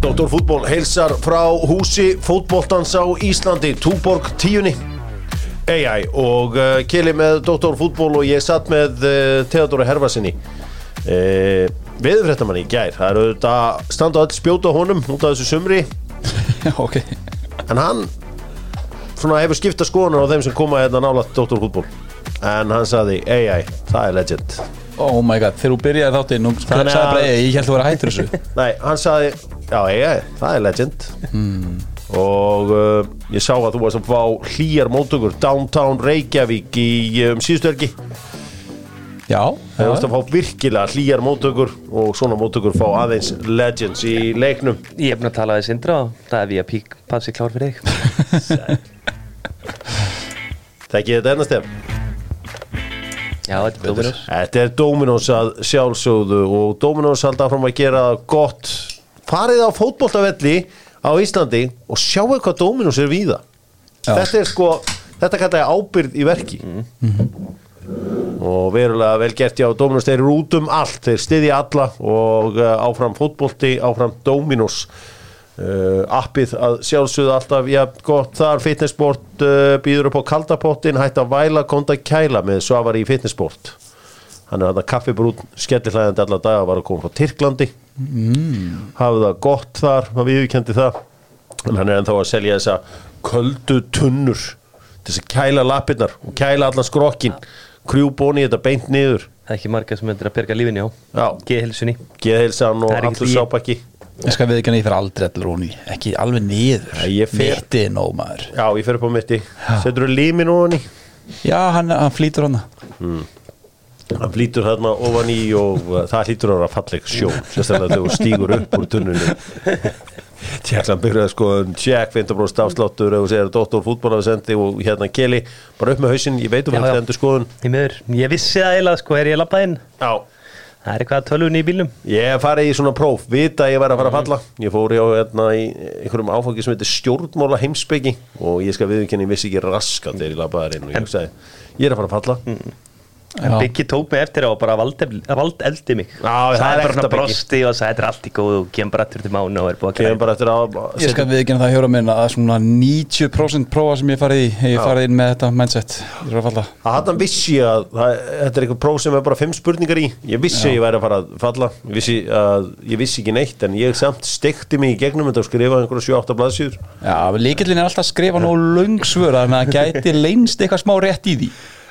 Dr. Fútból heilsar frá húsi fótboltans á Íslandi, Túborg tíunni AI og uh, Kili með Dr. Fútból og ég satt með uh, Theodóri Herfarsinni uh, Veðurfréttamann í gær það eru auðvitað standa öll spjóta honum út af þessu sumri ok en hann svona hefur skipta skoðunar á þeim sem koma hérna nála Dr. Fútból en hann saði AI, það er legend Oh my god, þegar þú byrjaði þáttinn Nú sagði að- bara, "Ey, ég held þú verið að hættur þessu. Nei, hann sagði, já, AI, það er legend. Og uh, ég sá að þú varst að fá hlýjar móttökur downtown Reykjavík í um, síðustu helgi. Já, þú varst að fá virkilega hlýjar móttökur og svona móttökur fá aðeins legends í leiknum. Ég er búin að tala aðeins indra og það er við að pík passi klár fyrir þig. Þekki þetta ennast ef Já, þetta er Dominos. Þetta er Dominos að sjálfsögðu og Dominos halda fram að gera gott farið á fótboltavelli á Íslandi og sjáu hvað Dominos er víða. Já. þetta er sko þetta kallar ég ábyrð í verki. Og verulega vel gert já Dominos þeir eru út um allt þeir styðja alla og uh, áfram fótbolti áfram Dominos uh, appið að sjálfsögðu alltaf já gott þar fitnessport uh, býður upp á kaldapottin hætt að væla konta kæla með svavar í fitnessport hann er hann að kaffibrún skellihlæðandi alla daga var að koma frá Tyrklandi. Mm. hafði það gott þar hann viðurkendi það. En hann er ennþá að selja þessa köldu tunnur þess að kæla lappirnar og kæla allan skrokkin krjúbóni þetta beint niður. Það er ekki marga sem myndir að berga lífinni á Já. Geðhilsunni geðheilsan og Það ekki allur sápakki Ég skal við ekki að ég fyrir aldrei allir róni Ekki alveg niður. Mitti er nóg maður. Já ég fer upp á mitti. Setur þú límin ofan í? Já, hann, hann flýtur hana hann flýtur þarna ofan í og uh, það hlýtur að vera falleg sjón sérstaklega þegar þú stígur upp úr tunnunni. Tjekkland byrjaði sko tjekk 15% afsláttur segir að doktor fútból hafi sendi og hérna keli bara upp með hausinn, ég veit um miður, ég vissi það eiginlega sko er ég labbaði inn? Já, Það er eitthvað tölvunni í bílnum. Ég hef farið í svona próf, vita að ég væri að fara að falla. Ég fór hjá hérna, í einhverjum áfangi sem heitir stjórnmála heimsbyggi og ég skal viðurkenni, ég vissi ekki raskat þegar ég labbaði inn og ég hugsaði, ég er að fara að falla. Já. Biggi tók mig eftir á og bara vald, eldi mig. Já, það er svona Biggi. brosti og þetta er allt í góð og kem bara eftir til mánu og er búið að Kemur græða. bara eftir að Ég skal við ekki að það hjóra minn að svona 90% prófa sem ég farið í Ég farið inn með þetta mindset er að að hann vissi ég að það, þetta er eitthvað próf sem er bara fimm spurningar í. Ég vissi að ég væri að fara að falla. Ég vissi, að, ég vissi ekki neitt en ég samt stekti mig í gegnum þetta og skrifa einhverja 7-8 blaðsjúr Já, líkillin er alltaf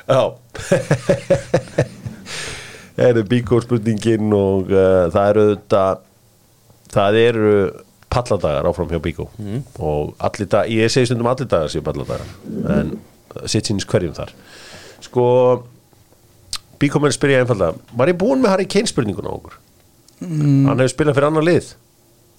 Þannig að það Já eru bíkó spurningin og uh, það eru þetta það eru palladagar áfram hjá bíkó. Og allir dag, ég segi stundum allir dagar séu palladagar en sitt sínis hverjum þar. Sko bíkó menn spyrja einfallega var ég búinn með Harry Kane spurninguna okkur? Mm. hann hefur spilað fyrir annar lið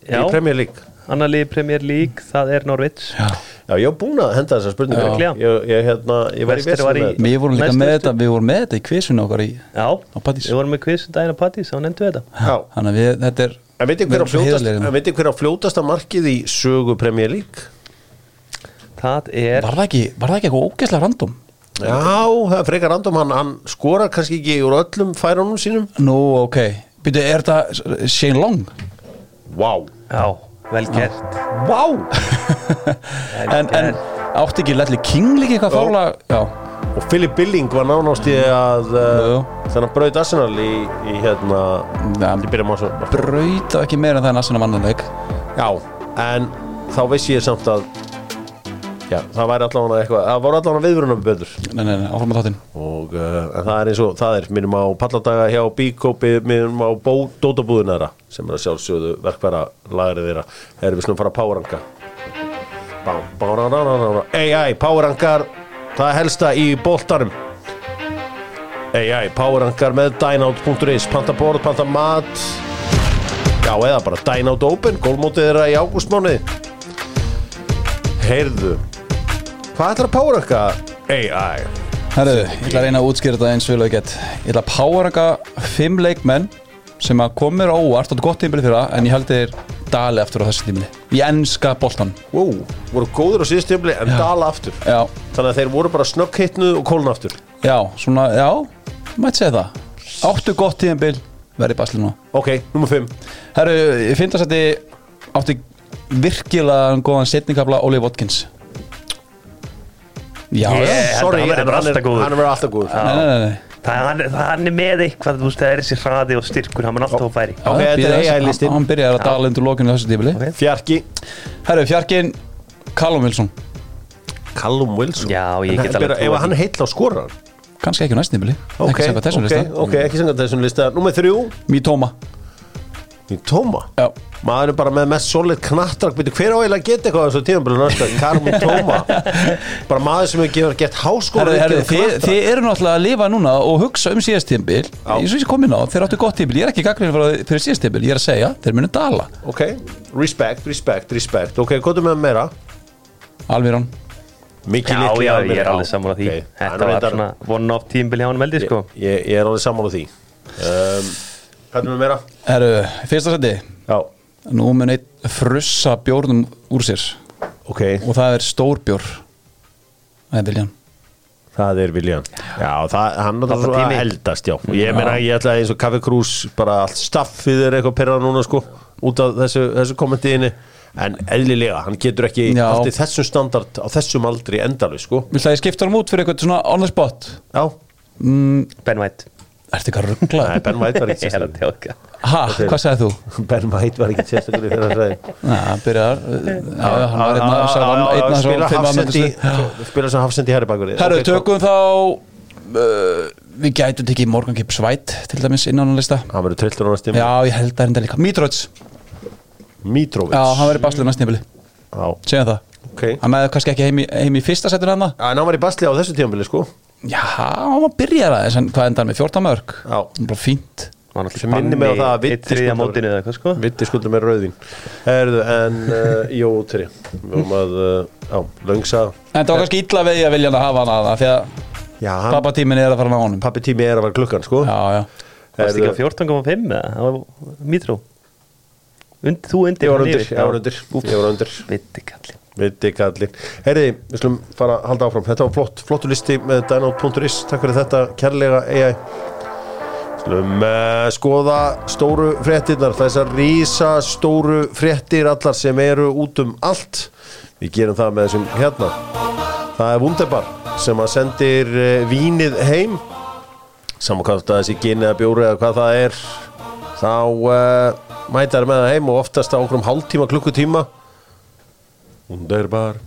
Já. í Premier League. Annar liði Premier League, það er Norvits Já Já, ég var búinn að henda þessar spurningar Já. ég, ég, hérna, ég var í Vestur var vesinu í- með Við vorum líka með þetta Við vorum með þetta í kvisunni okkar í Já, við vorum með daginn á Pattís, þá nefndu þetta þetta. Já. Þannig að við, þetta er En veitir við hver, veitir hver á fljótasta markið í sögu Premier League? Það er, Var það ekki, var það ekki eitthvað ógeðslega random? Já, það er frekar random. Hann, hann skorar kannski ekki úr öllum færunum sínum. Nú, ok. Býtu, er þetta Shane Long? Vá. Já, vel gert. Vá! Vel En, en átti ekki Ledley King líka eitthvað fála? Já. Og Philip Billing var nánast í að uh, þannig að braut Arsenal í, í hérna á svo Brauta ekki meira en það en Asana mannanleik Já, en þá vissi ég samt að Já, það væri allavega eitthvað það voru allavega viðvörunum betur. Nei, nei, nei, áfram með þáttinn. Og uh, en það er eins og það er minnum á palladaga hjá Bíkópi minnum á þeirra sem er að sjálfsögðu verkværa lagrið þeirra. Erum við fara að rá, rá, rá. AI, powerrankar það er helsta í boltarum AI, powerrankar með dynout.is panta borð, panta mat. Já, eða bara dynout open gólmótið þeirra í ágústmánuði. Heyrðu hvað ætlar að powerranka AI? Herru, ég ætla að reyna að útskýra þetta eins og ég get. Ég ætla að powerranga fimm leikmenn sem að komur óvart og gott tímbil fyrir það en ég held þeir dali aftur á þessu tímili í enska boltan wow, voru góður á síðustjöfli en Já. dala aftur. Já, þannig að þeir voru bara snögghittnu og kólna aftur. Já, svona, já, mætti segja það. Áttu gott tímbil, verði basli nú ok, nummer 5 Herru, ég finnst að setja átti virkilega góðan setningabla Oli Watkins. Já, held Sorry, hann en bara hann er, alltaf góður. hann er verið alltaf góður. Nei, nei, nei, nei. Það, hann, er- það, hann er með eitthvað, þú veist, það er þessi hraði og styrkur, hann er alltaf á færi. Ok, þetta er. AI-listinn. Hann byrjar að dala undir lokinu þessu tífili Ok. Fjarki. Herru, fjarkinn Callum Wilson. Callum Wilson? Já, ég get alveg Ef hann heill á skorar? Kannski ekki á næst tífili Ok, ok, ok, ekki sanga þessum lista. Númer þrjú. Mitoma Í Tóma? Já. Maður er bara með mest solid knattrak Hver á eiginlega að geta eitthvað á þessu tímabili næsta? Karmi Tóma. Bara maður sem hefur gett háskóla þið, þið eru náttúrulega að lifa núna og hugsa um síðast tímbil Já. Ég svo ég kom inn á, þeir áttu gott tímbil Ég er ekki gagnrið fyrir síðast tímbil, ég er að segja Þeir munu dala. Ok, respect, respect, respect. Ok, hvað er með meira? Almirón Mikið Já, litli já, Almir, ég er alveg sammála því. Ok, hann Þetta er var svona one-off tímbil hjá hann veldi, sko. Ég, ég er alveg sammála því er með meira? Herru, fyrsta seti. Já, Nú mun einn frussa bjórnum úr sér. Ok, Og það er stórbjór Það er Viljan. Það er Viljan. Já, það, hann er svona tími. eldast, já. Og ég meina, ég ætla eins og Kaffi Krús Bara allt staffið er eitthvað perra núna, sko Út af þessu, þessu kommentiðinni. En eðlilega, hann getur ekki Já. Allt í þessum standard á þessum aldri endalvi, sko. Viltu að ég skipta hann út fyrir eitthvað svona on the spot? Já, Ben White Ertu eitthvað ruggla? Nei, Ben White var ekki er sérstaklega Ha, hvað sagði þú? Ben White var ekki sérstaklega fyrir að segja Næ, hann byrjar já, hann var einn af afmyndustu Spila sem hafsendi herri bakur Herru, tökum þá uh, Við gætum tekið Morgan Gibbs White til dæmis innan á lista. Hann verður trilltur á næst tíma Já, ég held það er enda líka. Mitrovic. Mitrovic. Já, hann verður baslu næst tímabili. Já, Segjum það. Ok. Hann með kannski ekki heim í, heim í fyrsta setinu hann En hann var í basli á þessu tímabili sko Já, hann var byrjar aðeins en hvað endar með 14 mörg Já. Bara fínt. Sem minnir mig á það að Vitti sko. Vitti skuldum með rauðvín. Herðu, en uh, Jó, tri Við vorum að, uh, já, löngsa. En það var kannski illa við að vilja hann að hafa hann að það að hann, pappatímin er að fara með honum. Pappi tími er að vera klukkan sko. Já, já. Varst ekki á 14,5 eða? Það var Mitró Und, Þú undir Ég var hann undir, var undir. Ég var undir Vitti kallinn Herði, við slum fara að halda áfram. Þetta var flott, flottu listi með dynot.is Takk fyrir þetta, kærlega AI Slum uh, skoða stóru fréttirnar. Þessar rísa stóru fréttir Allar sem eru út um allt. Við gerum það með þessum hérna. Það er Wunderbar sem að sendir uh, vínið heim. Saman hvað það sé gynni eða bjóri eða hvað það er. Þá uh, mæta þær með það heim og oftast á okkur um hálftíma klukkutíma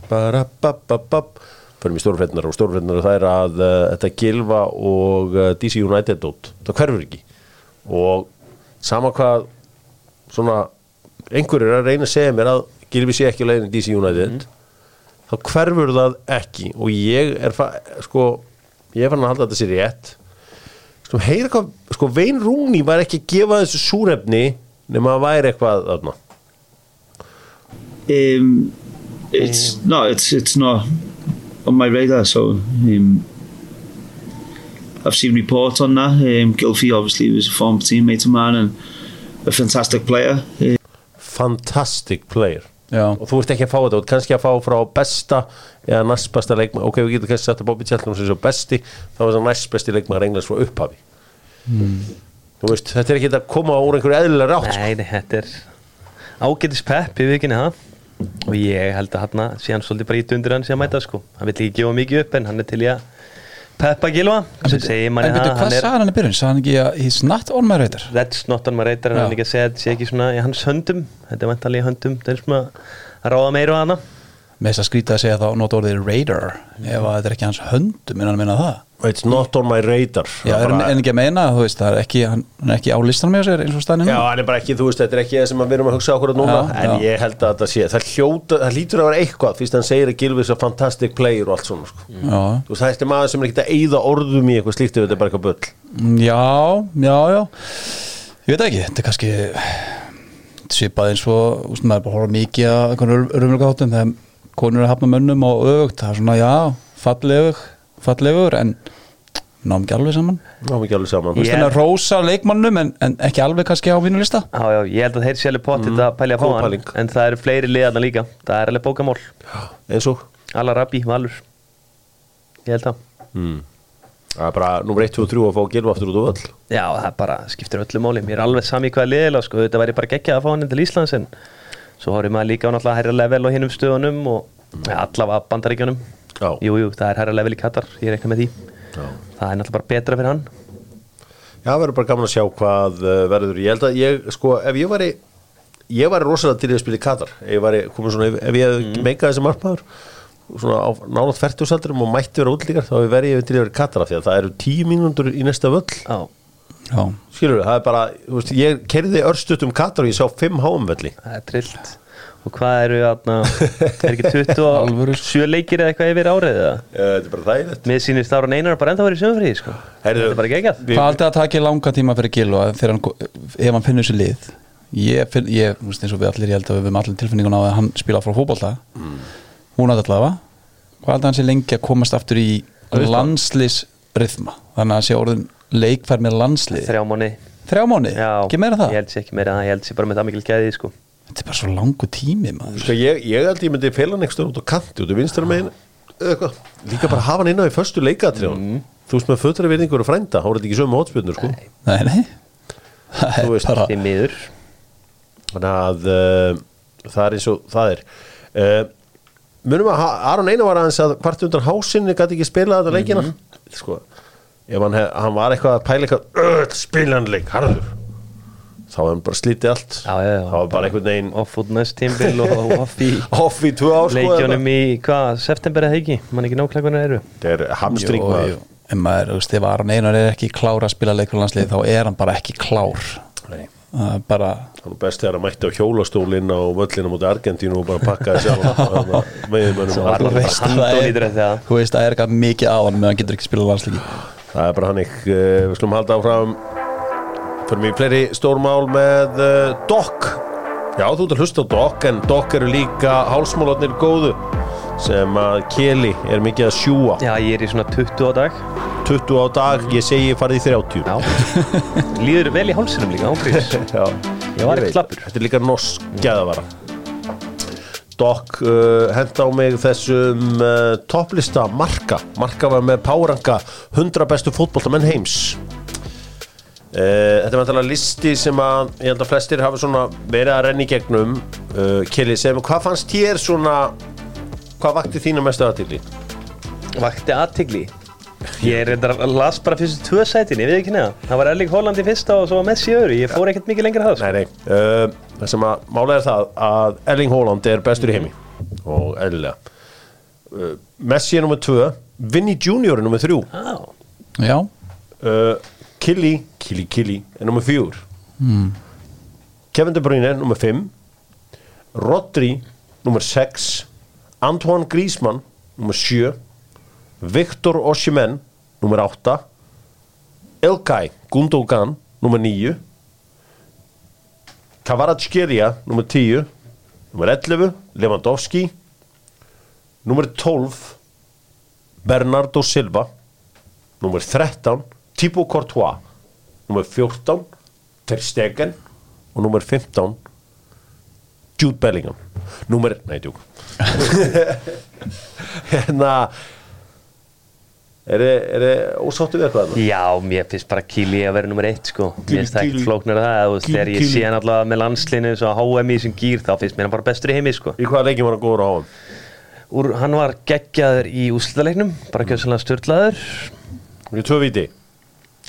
Barabababab Förum í stórfrétnar og stórfrétnar það er að uh, þetta Gilva og uh, DC United dót, það hverfur ekki. Og sama hvað svona einhverjur er að reyna að segja mér að Gilvi sé ekki á leiðin DC United þá hverfur það ekki. Og ég er sko, ég er fann að halda að þetta sé rétt. Sko, heyra hvað, sko Vein Rúni var ekki að gefa þessu súrefni nema að væri eitthvað þarna. Um, it's no, it's it's not on my radar. So um, I've seen reports on that. Um, Gilfie obviously was a former teammate of mine and a fantastic player. Uh, fantastic player Já, og þú ert ekki að fá þetta, þú ert kannski að fá frá besta eða næst besta leikma ok, við getum kannski að Bobby Cheltenham sem svo besti þá var það næst besti leikmaður Englands frá upphafi þú veist, þetta er ekki að koma úr einhverju eðlilega rátt sko. Nei, nei, þetta er ágætis pepp í vikinni það og ég held að hann sé hann svolítið bara ít undir hann sé að mæta sko. Hann vill ekki gefa mikið upp en hann er til í að peppa Gilva sem en það hvað hann sagði hann í byrjun? Sagði hann ekki að he's not on my radar? that's not on my radar en hann ekki að segja þetta sé ekki svona í hans höndum? Þetta er vantanlega í höndum það er svona að ráða meira á hana Með þess að skrýta að segja þá not orðið radar ef að þetta er ekki hans höndum en hann minna það? It's not on my radar. Já, er hann en ekki að meina, þú veist, það er ekki hann er ekki á listan með sér eins og staðinu Já, hann er bara ekki, þú veist, þetta er ekki það sem við erum að hugsa okkur núna, Já, en já. ég held að þetta sé, það hljóta, það lítur að vera eitthvað fyrst hann segir að Gilvis er fantastic player og allt svona, sko. Já, Þú veist, það er maður sem er ekki að eyða orðum í eitthvað slíkt ef þetta er bara eitthvað og að að konur að hafna mönnum og öfugt það er svona, já, fallegur fallegur, en náum ekki alveg saman Ná, ekki alveg saman. Að rósa leikmannum en, en ekki alveg kannski á vínulista Já, já, ég held að þeir sé alveg að pælja að hann pæling. en það eru fleiri liðarna líka það er alveg bókamál Eins og? Alla Rabbi, Valur ég held það Það er bara nummer 1, 2 og 3 að fá Gilva aftur út á völl. Já, það bara skiptir öllu máli Mér er alveg sami hvað liðilega sko. Þetta væri bara geggjað að fá hann til Íslands en svo horfum maður líka á náttúrulega hærra level á hinnum stöðunum og ja, allavega bandaríkjunum. Já. jú, það er hærra level í Katar, ég reikna með því. Já. það er náttúrulega bara betra fyrir hann. Já, verður bara gaman að sjá hvað uh, verður. Ég held að ég, sko, ef ég væri ég væri rosalega til í að spila í Katar ef ég væri, komið svona, ef, ef ég mm. meikað þessi margmaður svona á nálat færtjósaldrum og mætti vera útlíkar þá verði ég til í að vera í Katar af því að það eru tíu mínútur í næsta völl. Já, skilur það er bara, þú veist, ég kerði örstutt um Katar og ég sá fimm háumvelli það er trillt og hvað eru þarna, er ekki Alvöru. 27 leikir eða eitthvað yfir árið eða? þetta er bara þægilegt Mér sýnist ára einar bara ennþá verið sömfrí sko. Heyrðu, Þetta er bara geggjað Við- hvað haldið að taki langa tíma fyrir þegar hann, ef hann finnur sér lið ég, finn, ég þú veist eins og við allir ég held að við höfum allir tilfinningun á að hann spila frá fótbolta Mm. hún að allavega hvað haldið að hann sé lengi að komast aftur í Rithma. landslisrithma þannig að hann sé orðin leikfær með landslið? Þrjá mánu þrjá mánu, ekki meira það? Ég held sér ekki meira það, ég held sér bara með það mikil gæði sko. þetta er bara svo langu tími maður. Sko, ég, ég held ég myndi fela hann eitthvað út á kanti út á vinstra megin. Eða eitthvað. líka bara hafa hann inn á í förstu leikatriðun Mm. þú veist með fötri virðingur og frænda er þetta ekki sömu hótspjörnur sko. nei, nei það Þú er veist, bara Því miður. Þannig að uh, það er eins og það er. Uh, munum að Aron Einar var aðeins að hvart undan hásinni gæti ekki spila þetta leikina? Sko, ef hann, hef, hann var eitthvað að pæla eitthvað öll spilanleik, harður. Þá hann bara slítið allt. Já, já, já. þá var bara einhvern veginn Off út næst tímbil og off í off í tvö ár sko, leikjónum í, hvað, september eða ekki? Man ekki nákvæmlega hvernig eru? Þetta er hamstring Jú, maður. jú. en maður, þú veist, ef Aron Einar er ekki klár að spila leikurlandslið þá er hann bara ekki klár. Nei. Það er bara, hann er best þegar hann mætti á hjólastólinn á völlina mútið Argentínu og bara pakkaði sjálf það í þetta þú veist, það er eitthvað mikið á hann meðan hann getur ekki spila landsliki það er bara hann ekki við slum halda áfram. Fyrir mig fleiri stórmál með uh, Doc já þú ert að hlusta á Doc en Doc eru líka hálsmálotnir góðu sem að Keli er mikið að sjúa Já, ég er í svona 20 á dag. 20 á dag, ég segi farið í 30 Já. Líður vel í hálsinum líka, ángriðs Já, Ég var ekkert slappur. Þetta er líka norsk gæðavara Doc uh, henda á mig þessum uh, topplista Marka. Marka var með Páranga 100 bestu fótboltamenn heims. Uh, Þetta er vantilega listi sem að ég held að flestir hafa svona verið að renni gegnum. Uh, Kili, sem hvað fannst þér svona hvað vakti þína mestu aðtili? Vakti aðtigli Ég er reyndar að las bara fyrstu tvö sætin, ég veit ekki neða Það var Erling Haaland í fyrsta og svo Messi í öðru. Ég fór ekkert mikið lengra það sko. Nei, nei, uh, það sem að málega er það að Erling Haaland er bestur í heimi. Og eðlilega. Uh, Messi er nummið 2 Vinny Junior er nummið 3 Já, já, uh, Killy, Killy, Killy er nummið 4 mm. Kevin De Bruyne er nummið 5 Rodri nummið 6 Antoine Griezmann nummið 7 Viktor Osimhen nummið 8 Ilkay Gundogan nummið 9 Kvaratskhelia nummer 10 nummer 11 Lewandowski nummer 12 Bernardo Silva nummer 13 Thibaut Courtois nummer 14 Ter Stegen og nummer 15 Jude Bellingham. Nummer, nei djúk hérna er þið ósáttu við eitthvað? Já, mér finnst bara Kili að vera nummer eitt sko. Mér finnst það ekkert flóknar það veist, Kili, Þegar ég sé hann allavega með landslinu svo HM í sem gýr þá finnst mér hann bara bestur í heimi sko. Í hvaða leikjum var hann góður á hann? Úr, Hann var geggjaður í úslaleiknum bara gjössalega störtlaður Við tvö viti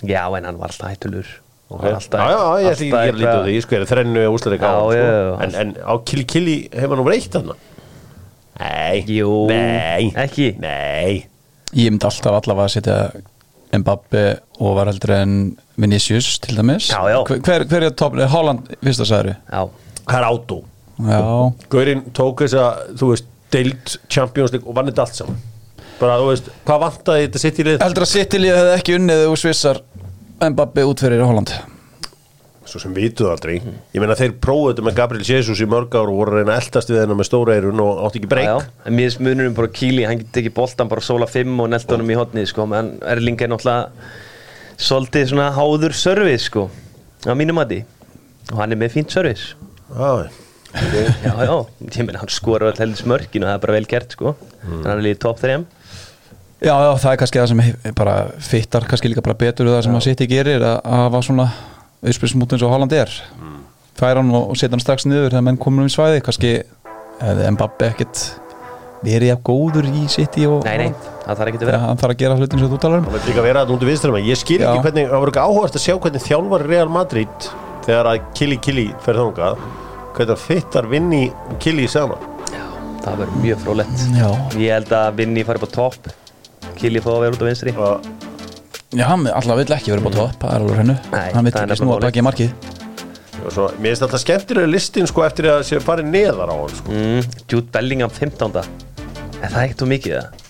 Já, en hann var alltaf hættulur Okay. Já, já, já, ég ætla ekki að gera lítið á því, ég sko, er þrennu á Já, hann, já, sko. En, á þarna? Nei. Jú, Nei. Ekki. Nei ég myndi alltaf allavega að setja Mbappi og var heldur en Vinicius til dæmis. Já, já. Hver, hver, er topp, Holland fyrsta særi Já, átó. Já, Gaurinn tók þess að, þú veist, deilt Champions League og vann þetta allt saman. Bara, þú veist, hvað vantaði þetta sitt í lið? heldur að City-lið hefði ekki unnið og svissar Mbappi útferðir í Holland Svo sem vituðu aldrei. Ég meina þeir prófuðu þetta með Gabriel Jesus í mörg ár og voru að reyna eldast við hennar með stóra eirun og átti ekki breyk. En mér finnst munurinn bara Kili, hann getur ekki boltan bara sóla 5 og nelt honum í hotnið sko. En Erling er náttúrulega svolítið svona háður service sko á mínum mati. Og hann er með fínt service. Já, Já, já, ég meina hann skorar all heldur smörkin og það er bara vel gert sko. Mm. Hann er líka top 3 Já, já, það er kannski það sem bara fittar kannski líka bara betur við það sem að City gerir að að hafa svona auðspilsmút eins og Holland er. Færa hann og, setja hann strax niður þegar menn komur um í svæði kannski hefði Mbappi ekkert verið jafn góður í City og Nei, nei, það þarf ekki að vera. Hann þarf að gera hlutin sem þú talar um. Það vil líka vera að núndu vinstur Ég skil Já. ekki hvernig, það voru ekki áhugast að sjá hvernig þjálfar Real Madrid þegar að Kili Kili fer þangað hvernig að fittar vinni Kili saman Það verður mjög frólætt Já, Ég held að Vinni fari på topp. Kili að vera út á vinstri. Og Já hann alltaf vill ekki verið búið topp það er alveg hennu, Nei, hann vill ekki snúa baki í markið og svo, mér finnst alltaf skemmtilega listin sko eftir að sé farið neðar á hann sko. mm, Jude Bellingham 15. Er það ekkert og mikið það?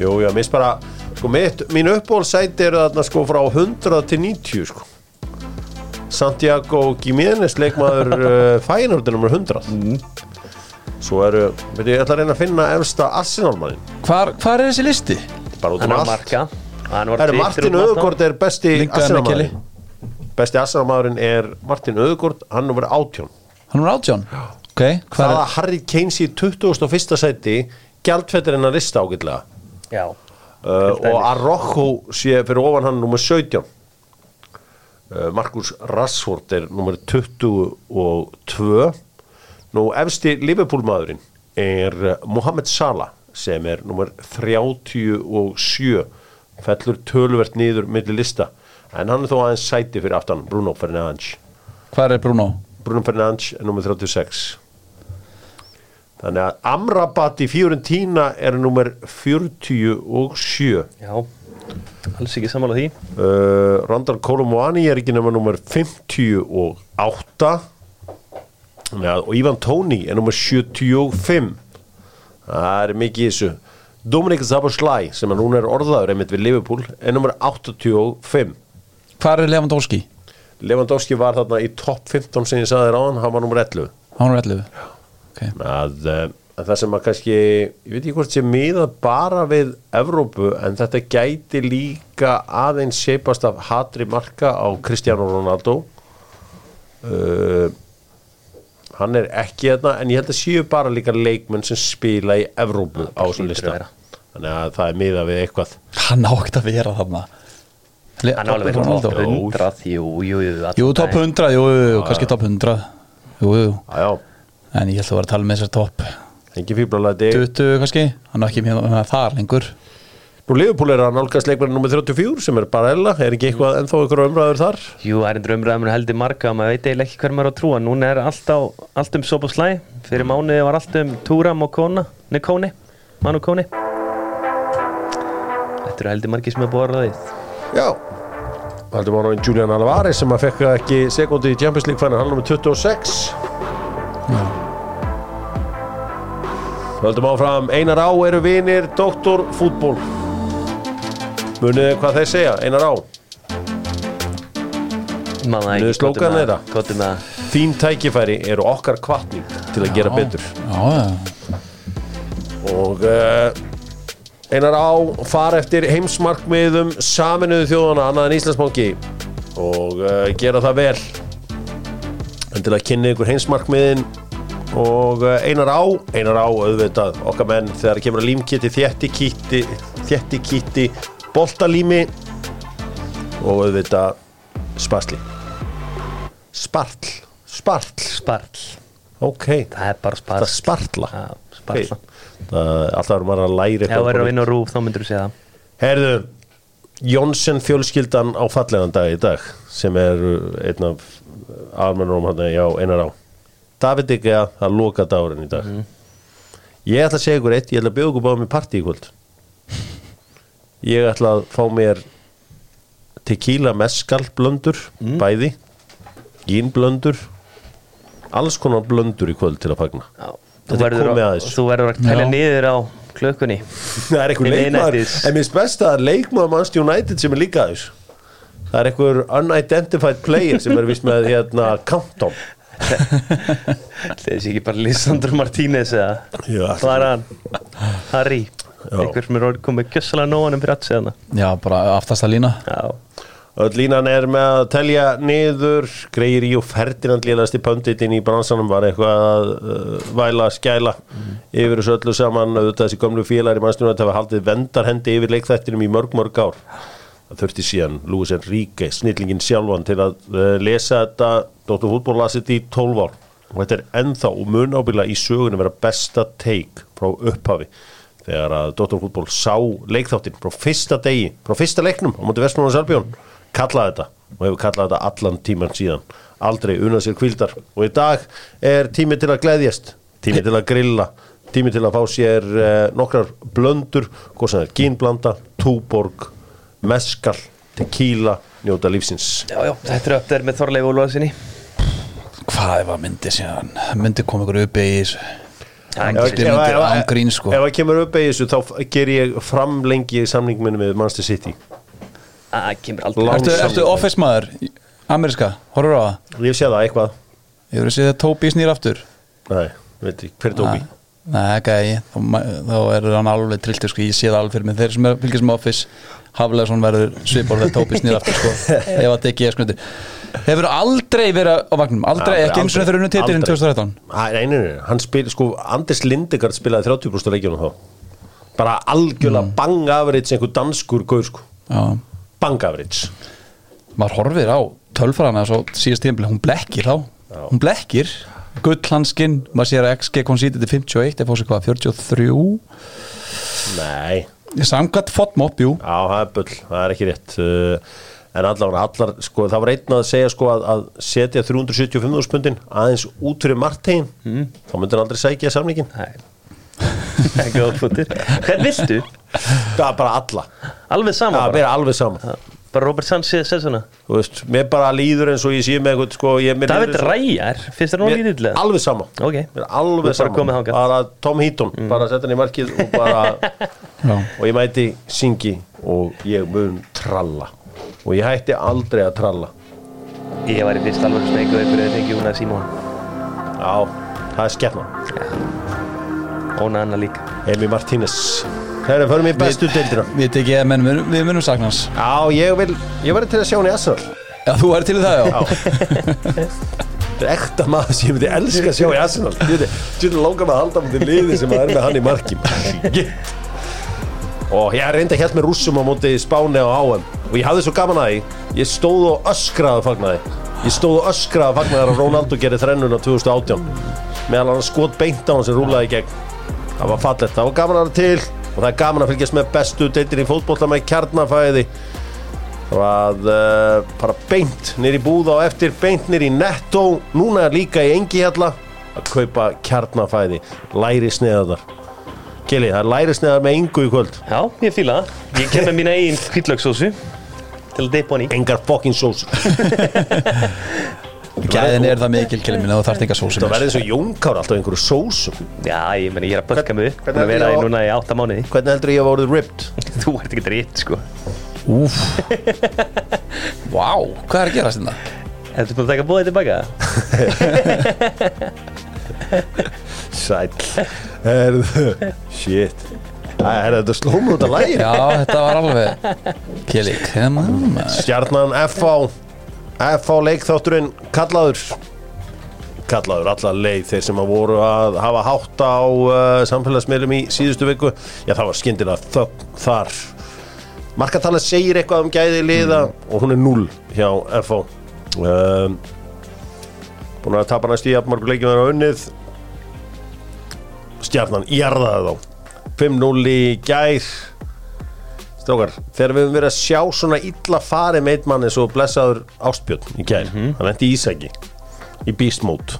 Jú, já, mér finnst bara sko, mitt, mín uppbólsæti eru þarna sko frá 100 til 90 sko. Santiago Giménez leikmaður uh, Fænurður nummer 100 Svo eru, veit ég, ég ætla að reyna að finna efsta Arsenal-mannin. Hvar, hvar er þessi listi? bara út Hann um er að allt. marka Er Twitter Martin. Öðugård er besti. Arsenal-maðurinn Besti Arsenal-maðurinn er Martin Öðugård hann nummer 18 Hann er átján? Ok, hvar Það er að Harry Kane sé í 21. sæti gjaldfettir en að lista ágætlega. Já, uh, og Arrojo sé fyrir ofan hann nummer 17 uh, Markus Rashford er nummer 22 nú efsti Liverpool maðurinn er uh, Mohamed Salah sem er nummer 37 fellur tölvert niður milli lista. En hann er þó aðeins sæti fyrir aftan Bruno Fernandes. Hvar er Bruno? Bruno Fernandes er nummer 36 þannig að Amrabat í Fiorentina er nummer 47 já Alls ekki sammála því. Uh, Randall Colomuani er ekki nema nummer 58 Þannig að- og Ivan Tóni er nummer 75 það er mikið þessu Dominik Zaboslai sem að núna er orðaður einmitt við Liverpool er nummer 85 Hvar er Lewandowski? Lewandowski var þarna í topp 15 sem ég sagði þér áðan, hann var nummer 11 Hann er 11 okay. að, eh, að það sem að kannski ég veit ekki hvort sé miðað bara við Evrópu en þetta gæti líka aðeins seipast af hatri marka á Cristiano Ronaldo. Uh, hann er ekki þarna en ég held að séu bara líka leikmenn sem spila í Evrópu á þessum að lista. vera. þannig að það er miðað við eitthvað. Hann átt að vera þarna. Hann er alveg Ronaldo. top 100 Jú, jú, jú top daginn. 100, jú, kannski top 100 Jú, jú, en ég held að vera að tala með þessar top engin fíblalagi 20 kannski, hann er ekki með með þar lengur Nú Liverpool er að nálgast leikmenn nummer 34 sem er bara ella, er ekki eitthvað ennþá ykkur umræður þar? Jú, það er endur umræðum heldur marga og maður veit eiginlega ekki hver maður á að trúa. Núna er allt, á, allt um sopa slæ. Fyrir mánuði var allt um Túram og Kona Nei, Kóni, Manu Kóni Þetta eru heldur margi sem er búið að ræðið Já. Haldum ára Julian Alvarez sem að fekk ekki sekundi í Champions League fann hann nummer 26 Haldum áfram. Einar Á eru vinir Doktor fútból Munið þið hvað þeir segja? Einar Á? Manna Niður slókan þeirra. Þín tækifæri eru okkar kvartning til að gera betur. Já, já, og uh, Einar Á fara eftir heimsmarkmiðum saminuðu þjóðana annað en Íslandsbanki. Og uh, gera það vel. En til að kynna ykkur heimsmarkmiðin og uh, Einar Á Einar Á auðvitað okkar menn þegar kemur að límkitti þétti kýtti þétti kýtti boltalími og auðvitað spasli spartl. Spartl. Sparl ok. Það er bara það sparl spartla. Já, sparla það, alltaf erum maður að læra Ef þú verður að vinna rúf þá myndur þú segja það. Herðu, Jónsson fjölskyldan á fallegan dag í dag sem er uh, einn af almennum hann já, einar á. David að það loka dagurinn í dag. Ég ætla að segja ykkur eitt ég ætla að bjóða ykkur báða mér partí í kvöld ég ætla að fá mér tequila mescal blöndur bæði gín blöndur alls konar blöndur í kvöld til að fagna Já, Þetta Þú er verður komið að að, þessu. þú verður að telja Já. niður á klökkunni Það er einhver Uniteds. En mér finnst best að það er leikmaður Manchester United sem er líka að þessu Það er einhver unidentified player sem er vist með hérna countdown Þessi ekki bara Lisandro Martínez eða Já, Hvað er hann? Harry. Einhver sem er orðið komið fyrir að segja hana já, bara aftast að lína línan er með að telja niður Greir í og Ferdinand lélast í pönditinn í bransanum var eitthvað að uh, væla, skæla yfir þessu öllu saman. Auðvitað þessi gömlu félagar í mannstunum að hafa haldið vendarhendi yfir leikþættinum í mörg mörg ár. Það þurfti síðan Luis Enrique snillingin sjálfan til að uh, lesa þetta. Dóttur fútból lasið í 12 ár. Og þetta er ennþá og mun ábyggilega í sögunni vera besta take frá upphafi þegar að Dóttur fútból sá leikþáttin frá fyrsta degi, frá fyrsta leiknum á móti Vestmann og Salbjörn, kallaði þetta og hefur kallað þetta allan tíman síðan. Aldrei unnað sér kvildar og í dag er tími til að gleðjast tími til að grilla tími til að fá sér eh, nokkrar blöndur er gínblanda, túborg meskal, tequila njóta lífsins. Já, já, þetta er upp þær með Þorleif Úlfarsinni Hvað ef að myndi síðan? Myndi koma ykkur upp í þessu Það Ef- er Þetta ekki er ef- myndir ef- án grín, sko. Ef það kemur upp í þessu þá ger ég framlengi samning minni með Manchester City. Það kemur aldrei ertu office maður, Ameriska, horfur á það? Ég sé það eitthvað. Ég verið að segja að Tóbi snýr aftur. Nei, veit ég, hver er Tóbi? Nei, ekki, þá, þá er hann alveg trilltur sko, ég sé það alveg fyrir mig, þeir sem er fylgjast með Office Hafleðsson verður svipor þegar Tóbi snýr aftur sko, ef að ekki er skundi Hefur aldrei verið á vagnum, aldrei, Aldrei, ekki eins og aldrei, þeir unnu aldrei. 2013 Æ, Nei, nei, nei, hann spil, sko, Anders Lindegard spilaði 30% af leikjunum þá. Bara algjörlega Mm. bang average einhver danskur gaur, sko. Já, Bang average. Maður horfir á tölfræðana svo síðast tímpil, hún blekkir þá. Hún blekkir, gullhanskinn maður sér að XG conceded til 51 eða fór sér hvað, 43 Nei, samkvæmt fotmopp, jú. Já, það er bull, það er ekki rétt. Uh, En allavega, allar, sko, það var einn að segja sko að, að setja 375 spundin aðeins út fyrir margtegin mm. þá myndir hann aldrei sækja samningin Nei. Það er góð fúttir Hvern viltu? Það er bara alla, Alveg sama það bara. alveg sama. Bara Robert Sanchez er svona Þú veist, mér bara líður eins og ég sé með eitthvað, sko, ég mér David Ræjar, finnst þér nú lítillega? Alveg sama. Ok. Mér Þú alveg sama. Bara Tom Heaton, bara setja hann í markið og bara Já. og ég mæti syngi og ég mun tralla og ég hætti aldrei að tralla. Ég var í fyrst alveg smeyku ykkur eða fengi hún að Simón Já, það er skefna Óna Anna líka. Emi Martínez. Herra, förum í bestu deildina. við að munum sakna hans Já, ég vil, ég væri til að sjá hann í Arsenal Já, þú er til það, já, Þetta er ekta maður sem ég myndi elska að sjá í Arsenal Ég veit, ég langar með að halda með liði sem er með hann í marki. Shit. Og ég reyndi að hjælt með rússum á móti Spáni á HM Og ég hafði svo gaman að því. Ég stóð og öskraði að fagnaði. Ég stóð og öskraði að fagnaði að Ronaldo gerði þrennuna 2018 Meðal hann skot beint á hann sem rúlaði gegn. Það var fallegt, það var gaman að vera til. Og það er gaman að fylgjast með bestu deildir í fótbolta með kjarnafæði. Það var uh, bara beint nýr í búða og eftir beint nýr í netto Núna er líka í engi hérna að kaupa kjarnafæði. Læri sneðar Kili, það er læri sneðar með engu í kvöld. Já, ég fíla það. Ég kem með mína eigin kvítlöksósu Til að deipa hann í Engar fokkin sós gæðin er það mikil kili minna og þarf ekki að sósa Það verði eins og jónkár alltaf einhverju sósum. Já, ég meni, ég er að bölka mig upp. að vera er í núna í átta mánuði. Hvernig heldur ég að voruð ripped? Þú ert ekki rétt, sko. Úf Vá, hvað er að gerast þetta? Ertu búin að taka bóðið tilbaka? Herðu, shit Herðu, þetta slóum út að lægi Já, þetta var alveg Kili, come on. Stjarnan FH FH leikþátturinn kallaður kallaður alla leið þeir sem að voru að hafa hátt á uh, samfélagsmiðlum í síðustu viku. Já það var skyndilega þögn þar. Markatalið segir eitthvað um gæði liða og hún er 0 hjá FH um, búin að tapa næst í jafnmargu leikjum þeirra unnið. Stjarnan jarðaði þá 5-0 í gær. Strákar, þegar við höfum verið að sjá svona illa fari með einn mann eins og blessaður Ástbjörn í gær, hann endi í Ísæki í Beast Mode.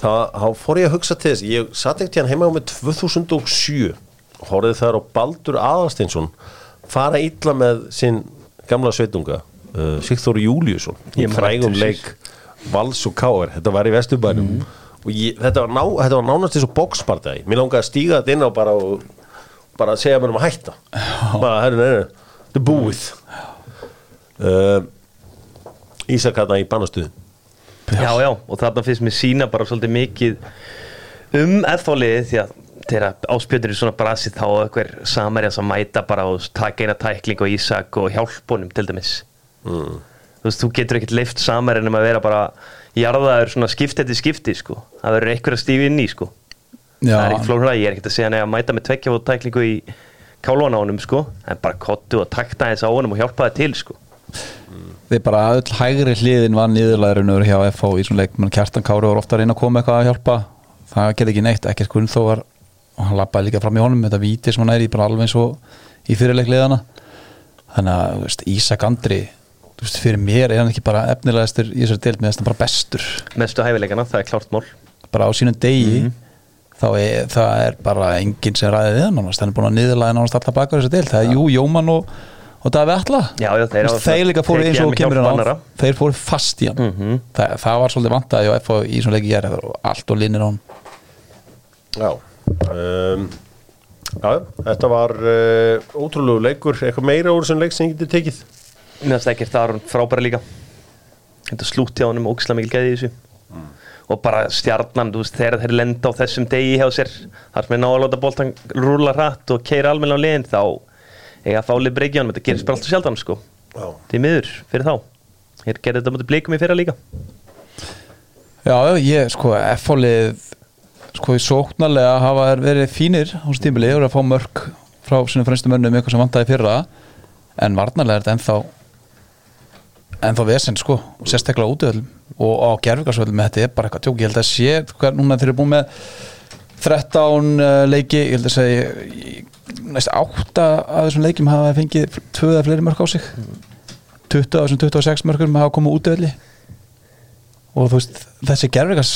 Þá, fór ég að hugsa til þess ég satt ekkert hérna heima á með 2007 og horfði þar á Baldur Aðarsteinsson fara illa með sinn gamla sveitunga uh, Sigþór Júliusson í frægum leik Vals og Káar, þetta var í Vesturbænum og ég, þetta, var ná, þetta var nánast eins og boxpartæði, mér langaði að stíga þetta inn á bara og bara að segja mér um að hætta. Bara, herru, nei, þetta er búið. Uh, Ísak hérna í bannastuð Já, já, og þarna finnst mér sína bara svolítið mikið um eðfáliðið því að þegar áspjöndur er svona brasið þá er eitthvað samerja sem mæta bara og taka eina tækling og Ísak og hjálpunum til dæmis. Mm. þú veist, þú getur ekkert leift samerjum að vera bara jarðaður svona skipti eftir skipti sko, það verður eitthvað að stífi inn í sko. Já, það er ekki flóknur að ég er ekkert að segja nefn að mæta með tveggja og tæklingu í kálvan á honum sko. En bara kottu og takta þess á honum og hjálpa það til sko. Þið bara öll hægri hliðin var niðurlæðurinnur hjá FH í svona leik. Mann Kjartan Kári var ofta að reyna að koma eitthvað að hjálpa. Það gerði ekki neitt, ekkert kunn þó var og hann lappaði líka fram í honum. Þetta víti sem hann er í bara alveg eins og í fyrirleikliðana þannig að Ísak Andri þú veist, fyrir mér er hann ekki bara efnilegastur í þessari deild með þess að bara bestur. Mestu hæfileikana, það er klárt mál. Bara á sínum degi þá er það er bara enginn sem ræði við hann hann er búin að niðurlæða nánast alla baka þessari deild, það er jú, Jóman og, og Davi Atla. Já, já, þeir veist, þeir líka fóru eins hann og kemur hann á annarra. þeir fóru fast í hann. Mhm. það, það var svolítið vantaði og FH í svona leiki og allt og linir hann. Já um, Já, þetta var uh, ótrúlegu leikur, eitthvað meira úr sem leik sem ég geti tekið Mér finnst ekkert það var hún frábæra líka. Þetta slútt hjá honum ógislega mikil gæði í þessu. Og bara stjarnan, þú veist, þegar þeir lenda á þessum degi hjá sér þar sem er ná að láta boltan rúla hratt og keira almenna á liðin þá eiga fálið breykja honum, þetta gerist bara alltaf sjaldan sko, Já, því miður fyrir þá. Hér gerði þetta mútið blikum í fyrra líka. Já, ég, sko, F-fólið sko, í sóknarlega hafa verið fínir á þessu tímili og að fá mörg frá sínum fremstu mönnum eitthvað sem vantaði í fyrra. En varnarlega er þetta ennþá ennþá vesen, sko, sérstaklega útöðum og á gerfingarsvöldum þetta er bara eitthvað tjók, ég held að sé, hvað núna þeir eru búin með 13 uh, leiki, ég held að segja næst 8 af þessum leikjum hafa fengið 2 eða fleiri mörg á sig. 20 af þessum 26 mörgum hafa komið útöðli og þú veist, þessi gerfingas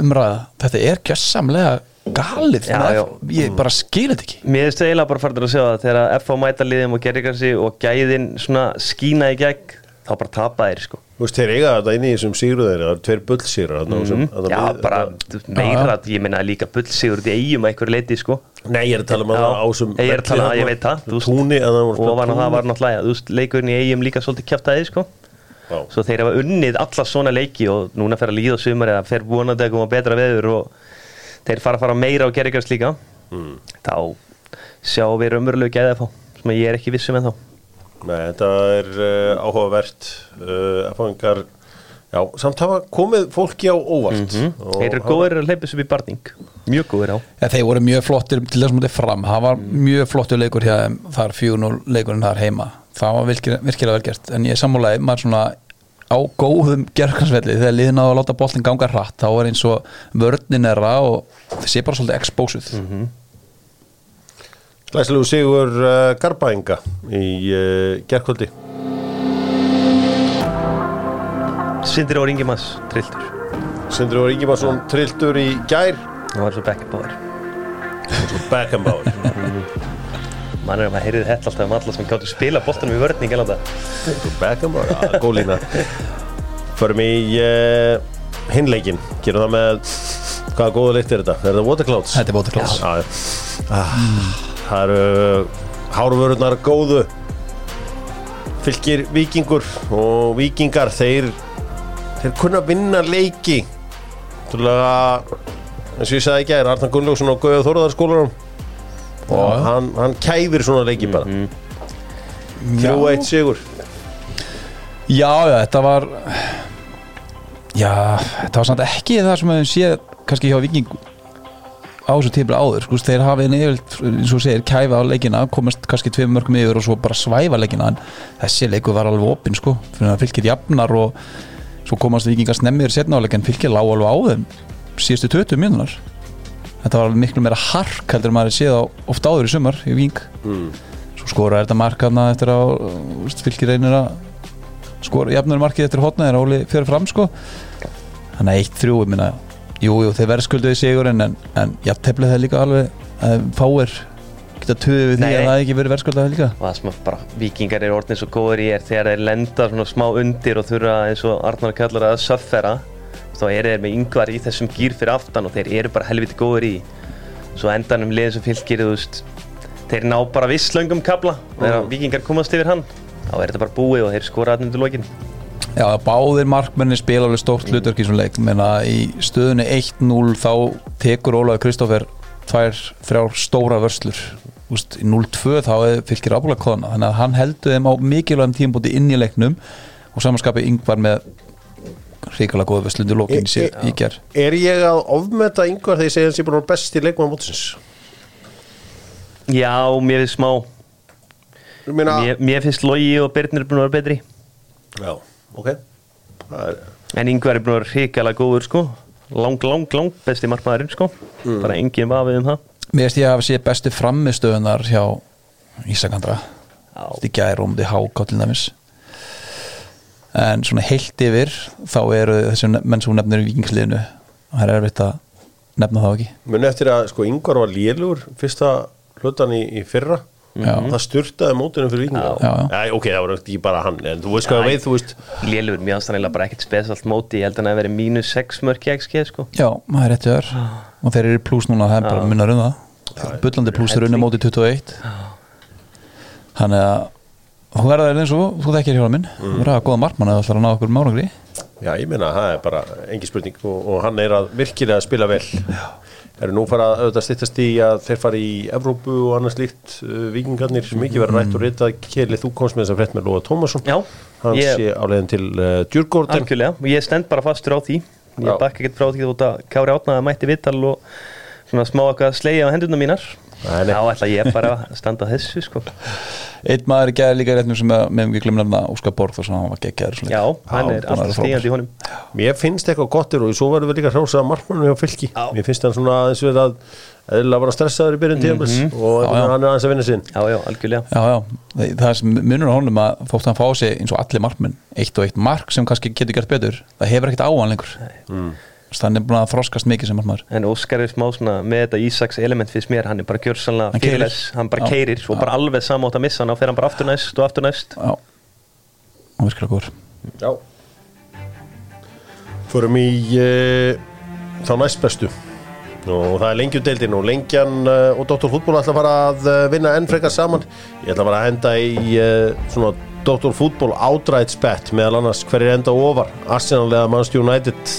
umræða, þetta er gjössamlega galið, Já, já. ég bara skil þetta ekki. Mér finnst eiginlega bara farður að sjá það þegar FH mæta liðum og gerir kannski og gæðin svona skína í gegn þá bara tapa þeir sko. Þú veist, þeir eiga þetta inn í þessum sigruðir, það er tveir bullsýrar mm Já, bara meira, ég meina líka bullsigur út í eigum að einhverju leiti sko. Nei, ég er að tala um að það á sem ég er að tala um að ég veit það, að og að það var náttúrulega, þú veist, leikurinn í eigum líka svolítið kjæftæði sko. Já. svo þeir hafa unnið alla svona leiki og núna fer að líða sumar eða fer vonandi að koma betra veður og þeir fara að fara meira gera ykkur líka. Mm. þá sjáum við raunverulegu gæði að fá sem ég er ekki vissum en þá Nei, þetta er uh, áhugavert uh, Erfáingar Já, samt hafa komið fólki á óvart. Og þeir eru góðir að hleypa sem í barning. Mjög góðir á ja, þeir voru mjög flottir til þess að mútið fram. Það var mjög flottur leikur hjá þeim. Þar 4-0 leikurinn þar heima. Það var virkilega vel gert. En ég sammálaði, maður svona á góðum gerðkansvelli þegar liðin á að láta boltin ganga hratt þá er eins og vörnin er og það sé bara svolítið exposed Glæslegu sigur uh, Garbaenga í uh, gerkvöldi Sindri og Ringimas, trilltur Sindri og Ingimarsson trilltur í gær. Það var svo backbáður Beckenbauer mann er að maður heyrið þetta alltaf um alla sem gáttu spila boltanum í vörning en þetta. Beckenbauer, já, gólína Förum í uh, hinleikin Gerum það með Hvaða góða leikt er þetta? Er þetta Waterclouds? Þetta er Waterclouds. Já, já. Ah, Það eru hárvörurnar góðu. Fylgir vikingur og vikingar þeir þeir kunna vinna leiki. Trúlega eins og ég sagði ekki að er Arnar Gunnlaugsson og Gauða Þorðarskólarum og Já. hann, hann kæfir svona leiki bara. 3-1 sigur. Já, já, þetta var Já, þetta var samt ekki það sem við séð kannski hjá Viking á þessu tífla áður, sko, þeir hafi nefnilt eins og segir, kæfa á leikina komast kannski tveim mörgum yfir og svo bara svæfa leikina en þessi leiku var alveg opinn sko, fyrir að fylgir jafnar og svo komast Vikingar snemmir setna á leikin fylgir lág alveg á þeim síðustu 20 mínúnar þetta var alveg miklu meira hark heldur maður er séð á oft áður í sumar í Ving mm. svo skora þetta markaðna eftir að úst, fylgir reynir að skora jafnur markið eftir hotna þegar Óli fyrir fram sko. Þannig að 1-3 ég minna jú, jú, þeir verðskulduði sigur en, en jafnteflið það líka alveg fáir geta töðið við því að það ekki verið verðskulduði líka. Og það sem bara vikingar eru orðin svo góður í er þegar þeir lenda svona smá undir og þurfa eins og Arnar kallar að söffera þá eru þeir með yngvar í þessum gýr fyrir aftan og þeir eru bara helviti góður í. Svo endanum liðin sem fylgir þeir ná bara visslöngum kabla þegar vikingar komast yfir hann þá er þetta bara búið og þeir skora aðnum til lokin Já, báðir markmenni spila alveg stórt hlutverk í svona leik. Menna í stöðunni 1-0 þá tekur Ólaður Kristófer tvær, þrjár stóra vörslur. Úst, í 0-2 þá er fylgir ábúlega kona. Þannig að hann heldur þeim á mikilvægum tímbúti inn í leiknum og samanskapi yngvar með ríkala góða vörslundu lókin í, í, ger Er ég að ofmeta yngvar þegar ég segja hans ég búin að vera best í leikmann mótsins? Já, mér finnst smá. Mér, mér finnst Logi og Birnir búin að vera betri. Já, ok. Það er, En Ingvar er búin að vera hrikalega góður sko. Lang, lang, lang besti markmaðurinn sko. Bara engin vafið um það. Mér veist ég að sé bestu frammistöðunar hjá Ísakandra. Í gæri um því hákátt til dæmis. En svona heilt yfir þá eru þessi menn sem hún nefnir í vikingsliðinu og það er erfitt að nefna þá ekki. Muni eftir að sko Ingvar var lélugur fyrsta hlutan í, í fyrra. Það styrtaði mótinu fyrir vikingar Já, já. ok, það var ekki bara hann. En þú veist hvað Æ. veið, þú veist Lélur, mér eiginlega bara ekkert spesalt móti. Ég held að hann að verið mínus 6 mörk í XG sko. Já, maður er rétt öður og þeir eru plús núna, það er bara munnar um það. Bullandi plús er unni móti 21 Þannig að þú verður þeir eins og þú þekkir hjá minn. Þú verður að góða markmann eða ætlar að ná okkur márangri já, ég meina, það er bara engin spurning. Og, og hann er að virkilega spila vel eru nú fara að auðvitað styttast í að þeir fara í Evrópu og annars líkt uh, vikingarnir sem ekki verður rætt og ritað. Keli, þú komst með þess að frétt með Lóa Tómasson. Já, hann ég- sé á leiðin til uh, Djurgården. Algjörlega, og ég stend bara fastur á því. Ég bakka ekkert frá því út að Kári Átnaða mætti vittal og svona smá eitthvað slegja á hendurna mínar. Þá ætla ég bara að standa á þessu sko. Eitt maður gerði líka rétt sem að meðum við glemna nefna Óskar Borg og svona hann var geggjaður Já, hann er að alltaf stígandi í honum. Mér finnst eitthvað gottir og svo verður við líka hrósað markmannum hjá fylki. Já. Mér finnst hann svona aðeins verið að eðlilega bara stressaður í byrjun tíðanbils og Já, já. hann er aðeins að vinna sinn. Já, já, algjörlega. Já, já, það það sem munur á honum að þótt hann fá sig eins og allir markmenn eitt og eitt mark sem kannski getur gert betur það hefur ekkert á hann lengur. Mm. Þannig er búin að þroskast mikið sem markmaður En Óskar er smá svona með þetta Ísaks element fyrst mér, hann er bara gjörsanlega fyrirles, hann bara keirir og bara alveg samátt að missa hann og fer hann bara aftur næst og aftur næst. Já, hann virkar góður Já. Förum í uh, þá næst bestu. Og það er lengjudeildin og lengjan uh, og Dr. Fútból ætla að fara að uh, vinna enn frekar saman. Ég ætla að fara að henda í uh, svona Dr. Fútból átræðsbett meðal annars hverjir enda ofar. Arsenal eða Manchester United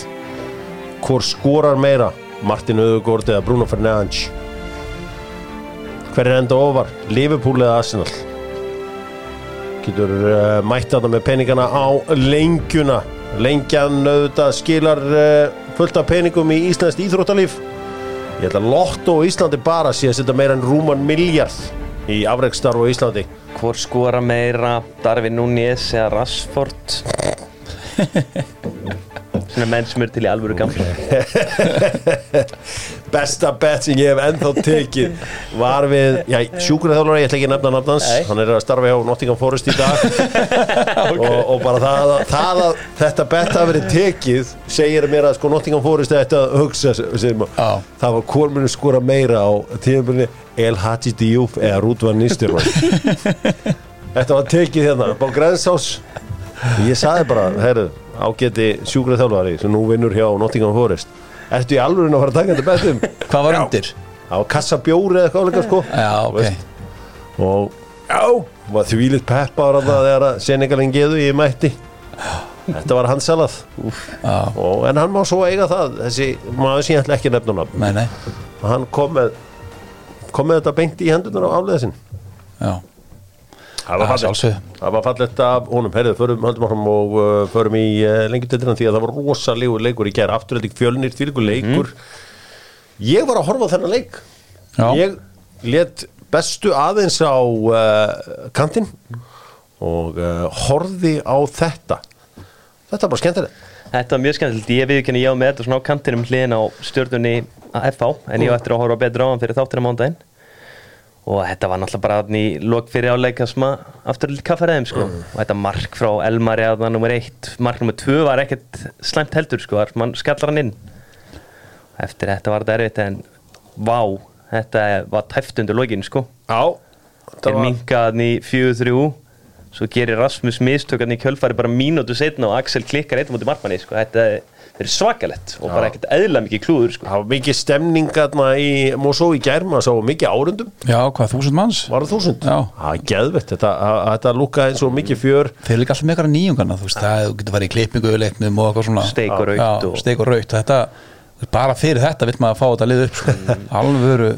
hvor skorar meira Martin Öðugård eða Bruno Fernandes? Hverjir enda ofar Liverpool eða Arsenal? Getur uh, mætt þarna með peningana á lengjuna. Lengjan auðvitað skilar uh, fullt af peningum í Íslands íþróttalíf. Ég ætla að Lotto og Íslandi bara sé að setja meira en rúman miljard í afreikstarf á Íslandi. Hvor skora meira, Darvin Núñez eða Rashford Svona menn sem eru til í alvöru gamla. Besta bet sem ég hef ennþá tekið var við, já, sjúkurþjálfur ég ætla ekki að nefna nafnans, Nei. hann er að starfa hjá Nottingham Forest í dag. Og, og bara það, að- það að þetta bet hafi verið tekið segir mér að sko Nottingham Forest ætti að hugsa sem, Já. það var muni skora meira á tíðanbyrni El Hadji Diouf eða Rúdvan Nistirman þetta var tekið hérna á Grænsás ég saði bara, heyrðu ágæti sjúkurþjálfari sem nú vinnur hjá Nottingham Forest. Ertu í alveg að fara að taka þetta betum? Hvað var undir? á kassa bjóri eða eitthvað sko. Já, ok. Veist. og já, var þvílitt peppar að það þegar að Senegalinn geðu ég mætti. Þetta var hans salað en hann má svo eiga það. Þessi maður sem ég ætla ekki að nefna hann nei, nei. Hann kom með kom með þetta beint í hendunar á afleða sinn. Já, það var fallegt. það var fallegt af honum. Herrið, förum, höldum áfram og uh, förum í uh, lengjutildina því að það var rosalegu leikur í gær. Afturhalding fjölnir, þvílikur leikur. Ég var að horfa á þennan leik. Já, ég let bestu aðeins á uh, kantinn og uh, horfi á þetta. Þetta er bara skemmtilegt. Þetta var mjög skemmtilegt, ég viðkenni ég á með þetta svona á kantinum hliðin á stjórnunni að FH en ég á eftir að horfa betur á hann fyrir þáttina mándaginn og þetta var náttúrulega bara í lok fyrir áleika sem að aftur til kaffaræðum sko. Og þetta mark frá Elmari að það nummer eitt mark nummer tvö var ekkert slæmt heldur sko, mann skallar hann inn. Eftir þetta var þetta erfitt en vá, þetta var tæft undir lokin sko. Já þeir var... minkaðan í 4-3 svo gerir Rasmus mistökan í kjölfari bara mínútu setna og Axel klikkar eitt mútið markmanni sko. þetta er svakalett og bara ekkert eðla mikið klúður sko. það var mikið stemning þarna í Mosó í gær maður sá mikið árundum já, hvað, þúsund manns? var það þúsund? Já. það er geðvett þetta, að- að þetta eins og mikið fjör Þeir eru líka alltaf með eitthvað nýjungana, þú veist, það getur farið í klippingu í leiknum og eitthvað svona Steik og rautt Já, og- steik og raut, þetta bara fyrir þetta vill maður fá þetta lið upp sko. alvöru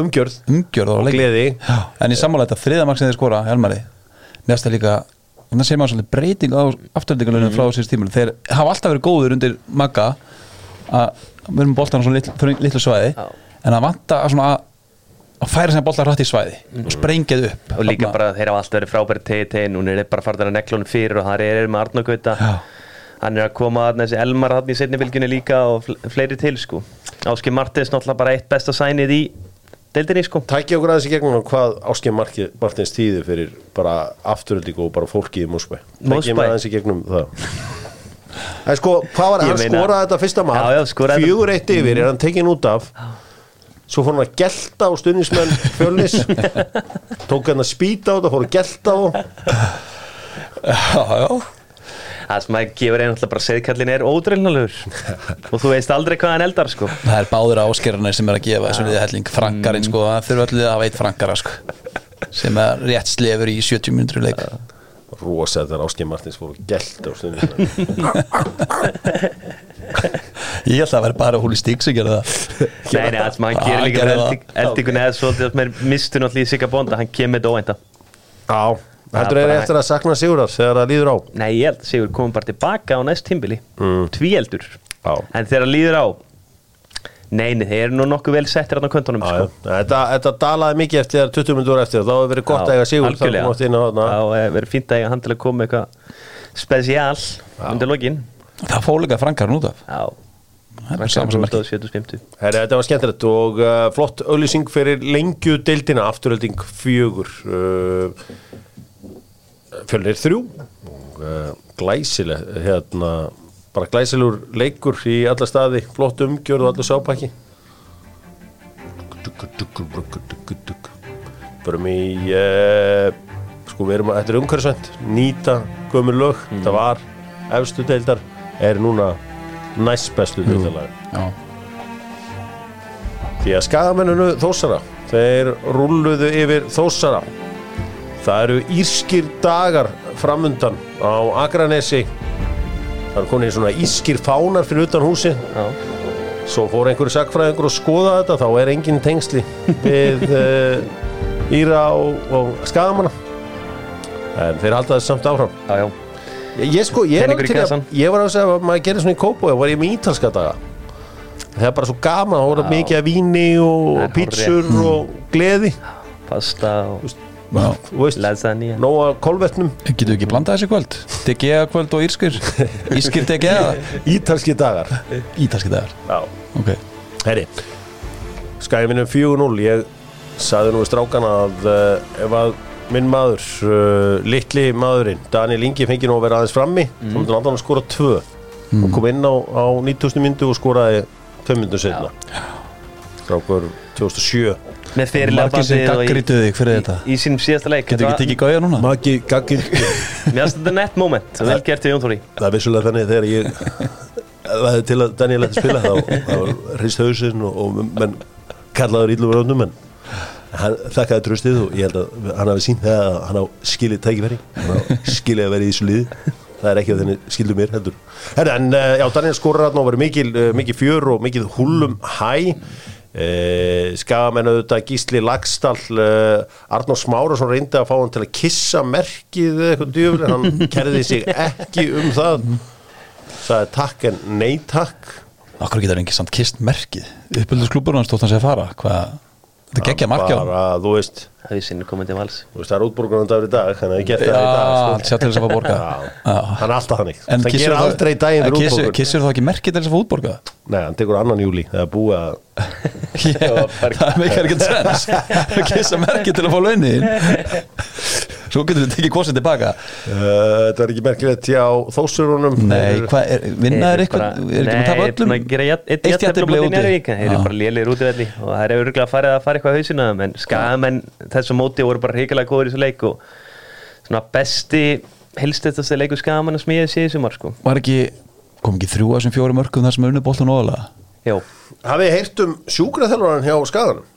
umgjörð umgjörð og leik gleði. Já, en í sammála þetta þriðamark sem þeir skora, Helmari mest að líka, þannig sé maður svolítið breyting á afturöldingalunum frá síðust tímul þeir hafa alltaf verið góður undir magga að við erum boltan á svona litlu, litlu svæði Já. en að vanta að svona að, og færa sem bollar hrætt í svæði og sprengið upp. Og líka Þarna- bara þeir hafa alltaf verið frábæri tegi tegi núna er þeir bara farðar að neklunum fyrir og það er með Arnó Gauta Já. hann er að koma að þessi Elmar hann í setni fylgjunni líka og fl fleiri til sko. Áski Martins náttúrulega bara eitt besta sænið í deildinni sko. Tækja okkur aðeins í gegnum hvað Áskei Martins tíði fyrir bara afturölding og bara fólki í Mósbæ Tækja mig aðeins í gegnum það. En sko, hvað var, hann skoraði þetta fyrsta þetta. Fjögur eitt yfir, er hann tekin út af? Svo fór hann að gelta á stundismenn fjölnis. Tók hann að spýta á þetta, fór að gelta á. Já, já. Það sem að gefur einn alltaf bara seðkallin er ódreilnulegur og þú veist aldrei hvað hann eldar sko. Það er báður áskerarnir sem er að gefa þessu liði helling. Frankarinn sko, það þurfa allir að hafa eitt frankara sko, sem er rétt slefur í 70 minnur leik. Rosa þegar Áskei Martins fór að gelta á stundismenn ég held að það væri bara húli stík sem gera það. Nei, nei, það sem hann Já, gerir líka eldingun eða svolítið að mér mistu náttúrulega í Sigga Bonda hann kemur þetta óvænta. Já, heldur er bara- eftir að sakna Sigurðar þegar það líður á? Nei, ég held að Sigur komum bara tilbaka á næst tímbili. Mm. tvíeldur. Já. en þegar það líður á nei, nei, þeir eru nú nokkuð vel settir á kvöntunum sko. já. Þetta, þetta dalaði mikið eftir þegar 20 minnur eftir þá hefur verið gott að eiga Sigur þá og verið fínt að eiga hann til að koma eitthvað spesial undir lokin. Það fór líka frankarinn út af. Já, það er saman sem merkir. 750 Herri, þetta var skemmtilegt og uh, flott auðlýsing fyrir lengju deildina, afturölding fjögur. Uh, fjölnir þrjú og uh, glæsileg hérna, bara glæsilegur leikur í alla staði, flott umgjörð og allir sápakki. Förum í uh, sko við erum að, þetta er umhverfisvænt. Nýta gömur lög, þetta var efstu deildar, er núna næst bestu deildalag já, Því að skagamenninu Þósara þeir rulluðu yfir Þósara það eru írskir dagar framundan á Akranesi. Það er konið svona írskir fánar fyrir utan húsi Já, svo fór einhverju sakfræðingur að skoða þetta þá er engin tengsli við uh, Íra og, og skagamanna en þeir halda þessu samt áfram. Já, já. Ég, sko, ég, í til að, ég var að segja að maður gerir svona í kópó og var ég með ítalska daga það er bara svo gaman það voru mikið af víni og er pítsur og gleði. Pasta og já. Lasagna. nóga kolvetnum. Getur við ekki blandað þessi kvöld? DGA kvöld og írskir. Írskir DGA ítalski dagar. Ítalski dagar. Já, ok, herri skæði minnum 4-0 ég saði nú við strákana að uh, ef að minn maður uh, litli maðurinn, Daniel Ingi fengi nú að vera aðeins frammi, mm. þá myndi hann að skora 2 og kom inn á, á 9000 myndu og skoraði 5 myndum setna strákur 2007 með fyrirlega fyrir þetta. í, í sínum síðasta leik. Getur ekki tekið gauja núna? Maggi Gaggin Mér finnst þetta nett moment. Og vel gert til Jón Þóri. Það er vissulega þannig þegar ég það er til að Daniel ætti að spila þá, þá var hrist hausinn og, og menn kallaður íllum röndum en hann þakkaði tröstið og ég held að hann hafi sínt það að hann á skilið tækifæri. Hann á skilið að vera í þessu liði. Það er ekki að þenni skildu mér heldur. En uh, já, Daniel skorur hann og verið mikil, uh, mikil fjör og mikil húlum hæ uh, skagamenn auðvitað Gísli Lagstall uh, Arnór Smárasson reyndi að fá hann til að kissa merkið eða eitthvað djöfur hann kerði sig ekki um það. Sagði takk en nei takk. Okkur getur engi samt kist merkið? Uppbyldusklúburinn hans stótt hann að fara hvað, Það er komandi vals. Þú veist það er útborgunum dagur í dag þannig að ég gert það í dag já, sko. sjá til þess að fá borga hann er alltaf þannig. En það gerir aldrei daginn fyrir útborgun. kissir þá ekki merkið til þess að fá útborga nei, hann tekur annan júli þegar búið að það meikar ekkert sens. Að kissa merkið til að fá launin svo getur við tekið kosið tilbaka. Uh, þetta er ekki merkilegt hjá þósurunum nei, hvað er, vinna er eitthvað? er ekki að tapa öllum? eitt jafntefli móti. Úti. Já. eru bara lélir út í velli og það er örgulega farið að fara eitthvað á hausina en skamenn þessu móti voru bara hrigalega góður í þessu leik og svona besti helstættasti leikur skamenn sem ég sé í sumar sko. Var ekki, kom ekki þrjú að þessum fjóri mörgum þar sem unni bóltan óðalega Jó, hafið þið heyrt um sjúkraþjálfaran hjá skaganum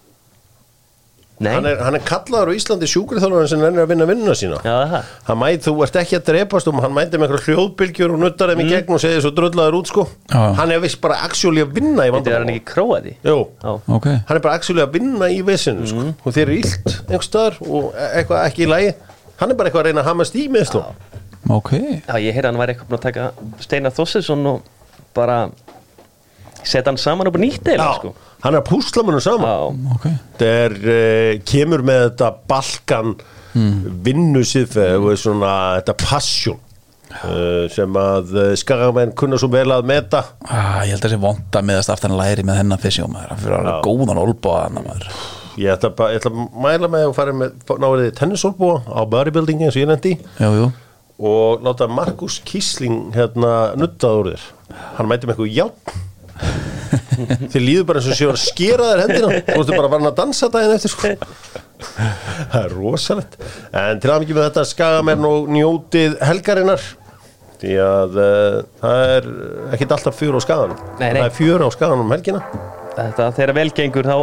hann er, hann er kallaður á Íslandi sjúkraþjálfaran sem ennir að vinna vinnuna sína. Já það? Hann mæti, þú ert ekki að drepast um hann mæti með einhverja hljóðbylgjur og nuttar þeim í gegn og segir svo drullaður út sko. Já. hann er vist bara actually að vinna í Þetta er hann vandamál ekki króaði Jú, Já, ok, hann er bara actually að vinna í vesinu sko. og þeir eru illt einhvers staðar og e- eitthvað ekki í lagi. Hann er bara eitthvað að reyna að hamast í með sló ok. Já ég heyrði að hann væri eitthvað að taka Steinar Þossesson og bara setja hann saman upp á nýtt eða sko? hann er að púsla munum saman. Já, ok. Þetta er, uh, kemur með þetta balkan mm. vinnu síðfæð og svona þetta passion uh, sem að uh, skagamenn kunna svo vel að meta. Ah, Ég held að þessi vonda meðast aftan læri með hennar maður. Það fyrir að góðan olbúa hann maður. Ég ætla, bara, ég ætla að mæla með að fara með náriði tennisólbúa á bodybuilding eins og ég nefndi. Jú, jú. Og láta Markus Kísling hérna nuttað úr þér. Hann mæti með eitthvað játn þið líður bara eins og séu að skera þér hendina. Þú veist bara varna að dansa daginn eftir sko. það er rosalegt. En til aðmikið með þetta skagamenn og njótið helgarinnar. Því að uh, það er ekkit alltaf fjör á skaganum það er fjör á skaganum um helgina. Þetta þegar vel gengur þá,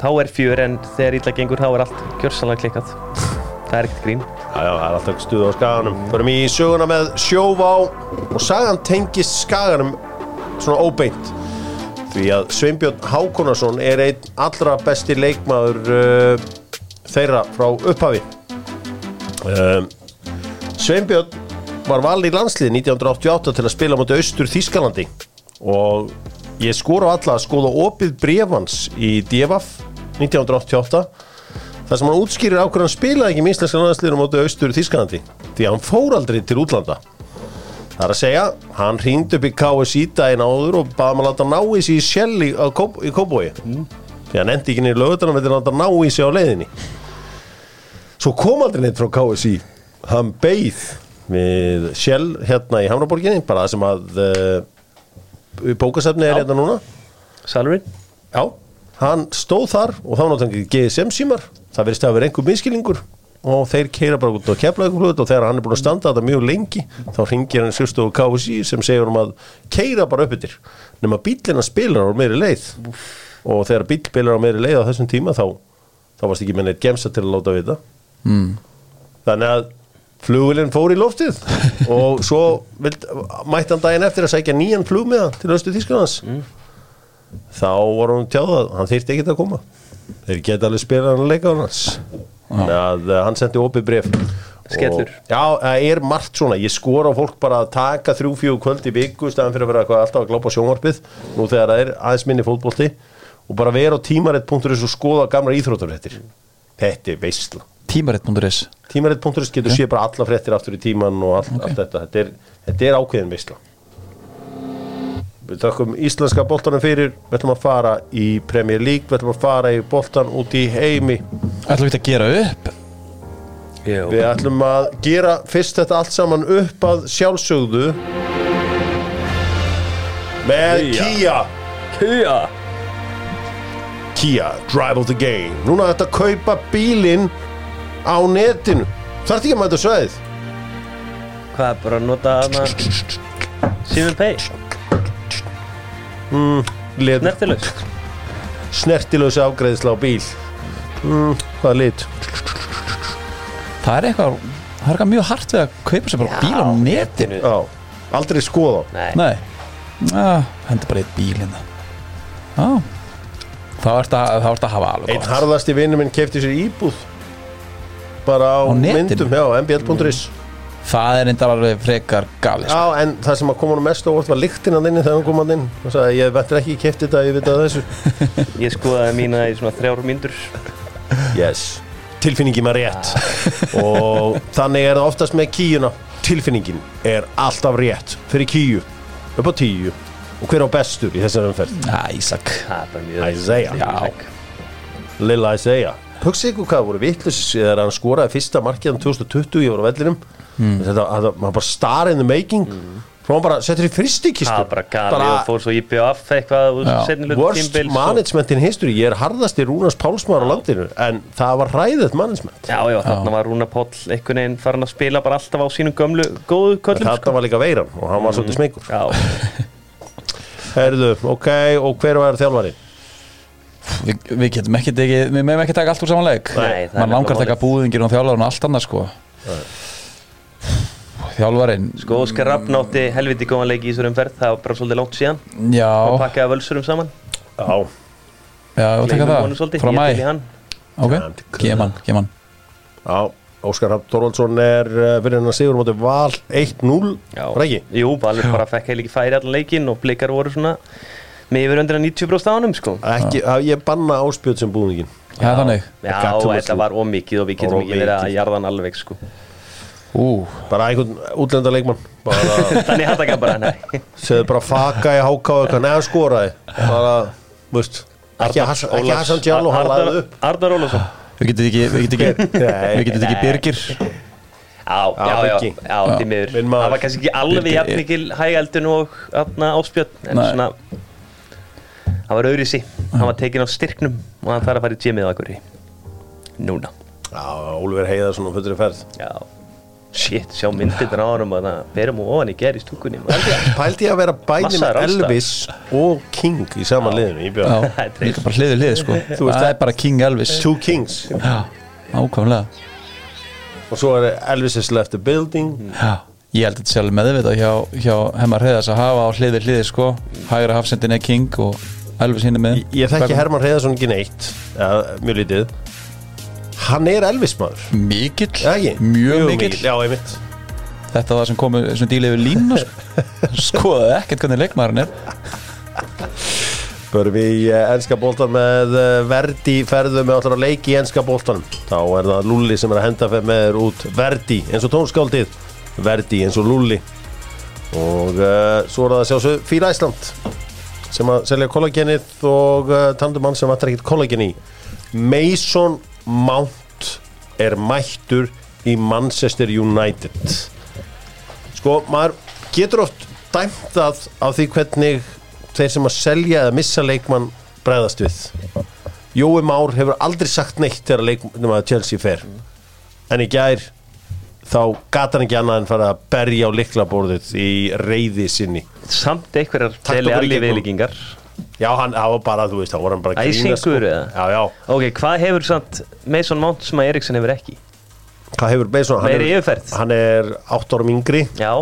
þá er fjör en þegar illa gengur þá er allt gjörsalega klikkað. Það er ekkert grín. Það er alltaf stuð á skaganum Förum í söguna með sjóvá og sagan tengist skaganum svona óbeint því að Sveinbjörn Hákonarsson er einn allra besti leikmaður uh, þeirra frá upphafi. Um, Sveinbjörn var valið í landslið 1988 til að spila mútið austur Þískalandi og ég skora á alla að skoða opið brefans í DFF 1988 þar sem hann útskýrir á hverju hann spilaði ekki landsliður á móti austur Þískalandi því að hann fór aldrei til útlanda það er að segja, hann hringd upp í KSI daginn áður og baði maður láta ná í sig í sjell í, í Kópói því hann endi ekki niður lögutunum með því að láta ná í sig á leiðinni. Svo kom aldrei neitt frá KSI hann beið við sjell hérna í Hamraborginni bara það sem að uh, bókasefni er Já. hérna núna. Salurinn? Já, hann stóð þar og þá náttúrulega GSM símar. Það verðist að vera einhver miskilningur og þeir keira bara út á keflaugumflut og þegar hann er búin að standa þetta mjög lengi þá ringir hann sérstofu KSI sem segir hann að keira bara upp yfir nema bílina spilar á meiri leið. Og þegar bíl spilar á meiri leið á þessum tíma þá, þá varst ekki með neitt gemsa til að láta vita. Mm. þannig að flugulinn fór í loftið. Og svo vild, mætti hann daginn eftir að sækja nýjan flugmiða til Östu Þísklands þá var hann tjáð að hann þyrfti ekkert að koma. Þeir geta alveg spilað hann leika á hans að uh, hann sendi opið bref Skellur. Og- Já, það er margt svona, ég skora á fólk bara að taka þrjú fjögur kvöld í viku staðan fyrir að vera alltaf að glápa sjónvarpið nú þegar það er aðeins minni fótbolti og bara vera á tímarit.is og skoða gamla íþróttarfréttir þetta er veistla Tímarit.is tímarit.is getur sé bara alla fréttir aftur í tíman og allt, allt þetta. Þetta er, þetta er ákveðin veistla við þakkum íslenska boltanum fyrir. Við ætlum að fara í Premier League. Við ætlum að fara í boltan út í heimi. Ætlum við að gera upp? Jú. Við ætlum að gera fyrst þetta allt saman upp að sjálfsögðu með Kia Kia Kia, Drive of the Game. Núna þetta kaupa bílinn á netinu. Þarf ekki að mæta sveið Hvað bara að nota hana? Simon Pay Leður. Nertilust snertilösi afgreðsla á bíl. Mm, hvaða lit? Það er eitthvað Það er eitthvað mjög hart við að kaupa sér bara bíl á netinu. Já, aldrei skoða. Nei, Nei. Ah, Hendur bara eitt bíl hérna. Já. Þá ert að, að hafa alveg einn gott. harðasti vinnu minn kefti sér íbúð. Bara á, Á myndum já, mbl.is Það er reyndar alveg frekar gali sko. já, en það sem að koma hann mest orð var lyktin að inni þegar hann kom hann inn. Og sagði ég vettur ekki kefti þetta, ég veit að þessu. Ég skoðaði mína í svona þrjár myndur yes, tilfinningi maður rétt. Og þannig er það oftast með kíuna tilfinningin er alltaf rétt fyrir kíu, upp á tíu. Og hver á bestur í þessari umferð? Æsak Isaiah. Já. Lilla Isaiah. Hugsið ykkur hvað voru vitlis þegar hann skoraði fyrsta markiðan 2020 ég var á vellinum þetta, þetta, maður bara star in the making. Frá hann bara settur í fristikistu Það er bara gali og fór svo í BF eitthvað worst management in history. Ég er harðasti Rúnars Pálsmaður á landinu en það var ræðið management. Já, já, þarna var Rúna Páll einhvern veginn farin að spila bara alltaf á sínum gömlu góðu köllum þetta var líka veiran og hann var svolítið smegur Já, Herðu, ok, og hver var þjálfari? Vi, Við getum ekki tekið Við meðum ekki taka allt úr samanleik Nei, það er Man langar að taka búðingir og þjálfarinn og allt annað sko Þjálfarinn. Sko Óskar Rapp nátti helviti góðan leik í þessar umferð það var bara svolítið langt síðan. Og Já, pakkaði völsurum saman. Já, já, og taka það Frá mæ. Ok, geman, geman já Óskar Rapp Þorvaldsson er uh, fyrir hennar sigur móti val 1-0 Já. Ræki? Jú, Valur bara fekk heil ekki færi allan leikin og blikar voru svona með yfir undir að 90% á honum sko. Ekki, að ég banna áspjöld sem búningin Já, þannig. Já, þetta var ómikið og við getum ekki verið að mikið. jarða hann alveg sko Ú, bara einhvern útlenda leikmann bara, Þannig hætti ekki bara, nei. Segðu bara faka í háká eitthvað, neða hann skoraði. Bara, þú veist ekki, Ólafs- Hassan Djalo, hann Arnar- laði upp. Arnar Ólafsson. Við getum ekki Við getum ekki, Nei. við getum ekki. Birgir. Já, já, já, já, því miður. Það var kannski ekki alveg jafn mikil hægældun og áspjöld en Nei. svona hann var öðrisi, hann var tekin á styrknum og hann þarf að fara í gymið á akkurri Núna. Já, Ólfur Heiðarsson og fullri ferð. Já, shit, sjá myndir á honum og það berum og ofan í ger í stúkunni maður. pældi ég að vera bæði með. Elvis og King í sama liðinu líka bara hliðið hlið sko. Það það- er bara King Elvis. Two Kings. Já, ákvæmlega og svo er Elvis left the building. Já, ég held að þetta sé alveg meðvitað hjá, hjá Hemmar Hreiðars að hafa á hliðið hliðið sko. Hægra hafsendin er King og Elvis hinn er með ég, ég þekki Herman Heiðarsson ekki neitt ja, mjög lítið hann er Elvis maður Mikill, ekki? mjög mikill já, einmitt Þetta var sem komu sem díli yfir línu sko. Skoðaði ekkert hvernig leikmaðurinn er Förum við í uh, ennska bóltan með uh, Verdi ferðu með allar að leiki í ennska bóltanum. Þá er það Lulli sem er að henda fyrir með þér út Verdi eins og tónskáldið. Verdi eins og Lulli. Og uh, svo er það að sjá svo Fíla Ísland sem að selja kollagenið og uh, tandumann sem vantar ekkert kollagen í. Mason Mount er mættur í Manchester United. Sko, maður getur oft dæmt það á því hvernig þeir sem að selja eða missa leikmann bregðast við. Jói Már hefur aldrei sagt neitt þegar leikmann að Chelsea fer. En í gær þá gata hann ekki annað en fara að berja á liklaborðið í reyði sinni. Samt einhverjar í allir viðlíkingar Já, hann það var bara, þú veist, þá var hann bara Æsingur eða? Já, já. Ok, hvað hefur samt Mason Mount sem að Eriksson hefur ekki? Hvað hefur Mason? Hann Meiri er- yfirferð. Hann er 8 árum yngri. Já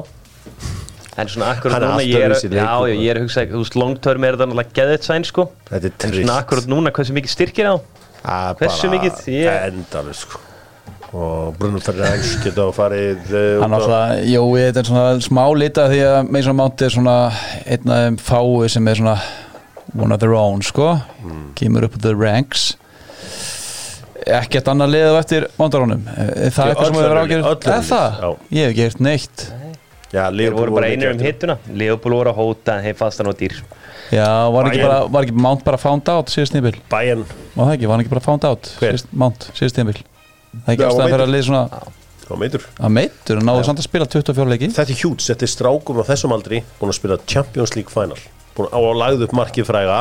En svona akkurat Hann núna ég er, já, já, ég er að hugsa, þú veist, long term er þetta náttúrulega geðið sæn sko Þetta er En trist. svona akkurat núna, hversu mikið styrkir á? Það Hversu mikið? Ég- Endalur, sko. Og Bruno Ferrange geta að farið Hann alltaf, jú, þetta er svona smá lita því að Mason Mount er svona einn af þeim fái sem er svona one of their own, sko. Kemur upp the ranks. Ekkert annað liða á eftir vandarónum það er eitthvað sem öll hefur önnur lið, ágjör öll önnur eða það, ég hef ekki heyrt neitt. Já, Þeir voru bara einir um hittuna Leopold voru að hóta, heim fastan á dýr. Já, var ekki, bara, var ekki Mount bara found out síðust tímabil, Bayern. Var það ekki, var ekki bara found out síðust, Mount, síðust tímabil? Það er ekki ástæðan fyrir að liða svona á meitur. Að meittur, hann náðu samt að spila 24 leiki. Þetta er hjút, þetta er strákum á þessum aldri búin að spila Champions League final á að lagða upp markið fræga.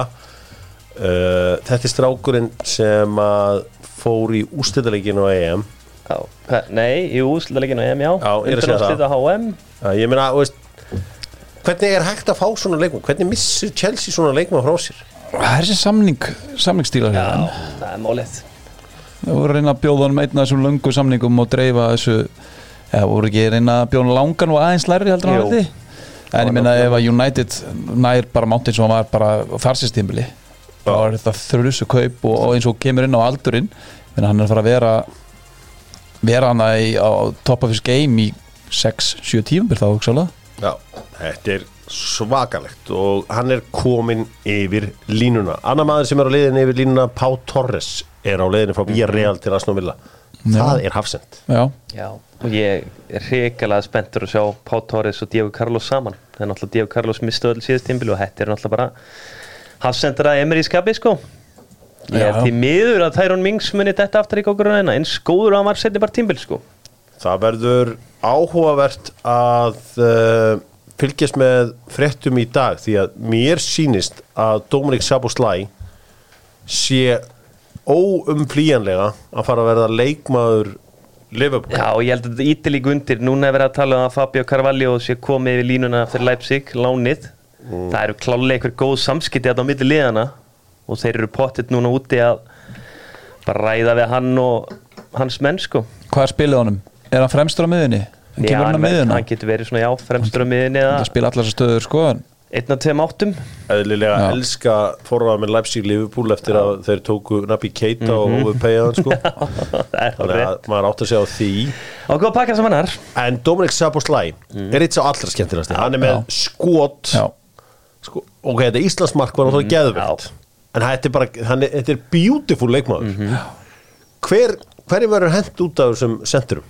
Uh, Þetta er strákurinn sem að fór í ústæðaleginu á EM. Já, Nei, jú, slutaleginu EM, já. Já, er. Undanúrslit á HM uh, Ég meina, veist Hvernig er hægt að fá svona leikmann? Hvernig missir Chelsea svona leikmann frá sér? það er þessi samning, samningsstílar Já, hérna. það er málið. Það voru að reyna að bjóða hann einn af þessum löngu samningum og dreifa þessu eða voru ekki að reyna að bjóða hann langan og aðeins læri heldur að þetta en ég minna ef að United nær bara og hann var bara þarsistímbili þá er þetta þrjusu kaup og, og eins og kemur inn á aldurinn minna hann er að fara að vera vera hann í, á top of his game í 6-7 tímur þá hugsaðlega Já, þetta er svakalegt og hann er komin yfir línuna. Annar maður sem er á leiðin yfir línuna, Pá Torres er á leiðinu frá Villarreal til Aston Villa. Það er hafsend. Já, Já, og ég er hrikalega spenntur að sjá Pá Torres og Diego Carlos saman. Það er náttúrulega Diego Carlos mistu öll síðast tímbil og þetta er náttúrulega bara hafsendara Emery skapi sko. Ég er Já. til miður að Tyrone Mings muni þetta aftur í kókuruna eins góður og hann var setni bara tímbil sko. Það verður áhugavert að uh, fylgjast með fréttum í dag því að mér sýnist að Dominic Saboslæ sé óumflýjanlega að fara að verða leikmaður Liverpool. Já og ég held að þetta íti líka undir núna er verið að tala um að Fabio Carvalho sé komið við línuna fyrir Leipzig, lánið mm. það eru klálega einhver góð samskipti á milli liðana og þeir eru pottitt núna úti að bara ræða við hann og hans mennsku Hvað er spilið honum? Er hann fremstur á miðunni? Já, hann, hann getur verið svona já, fremstur á miðunni Það spila allar sem stöður skoðan 1-2 áttum Æðlilega ja. elska forraða með Leipzig Liverpool eftir ja. að þeir tóku Nabi Keita mm -hmm. og mhm. Ovepejaðan sko þannig að maður átt að segja á því og góða pakkar sem hann er En Dominic Saboslæ mm. er eitt sá allra skemmtilegast hann er með Já. skot sko, ok, þetta Íslandsmark var náttúrulega mhm. geðvilt en þetta er bara, hann er, þetta er beautiful leikmaður mm -hmm. hver, hverju verður hendt út af þessum centrum?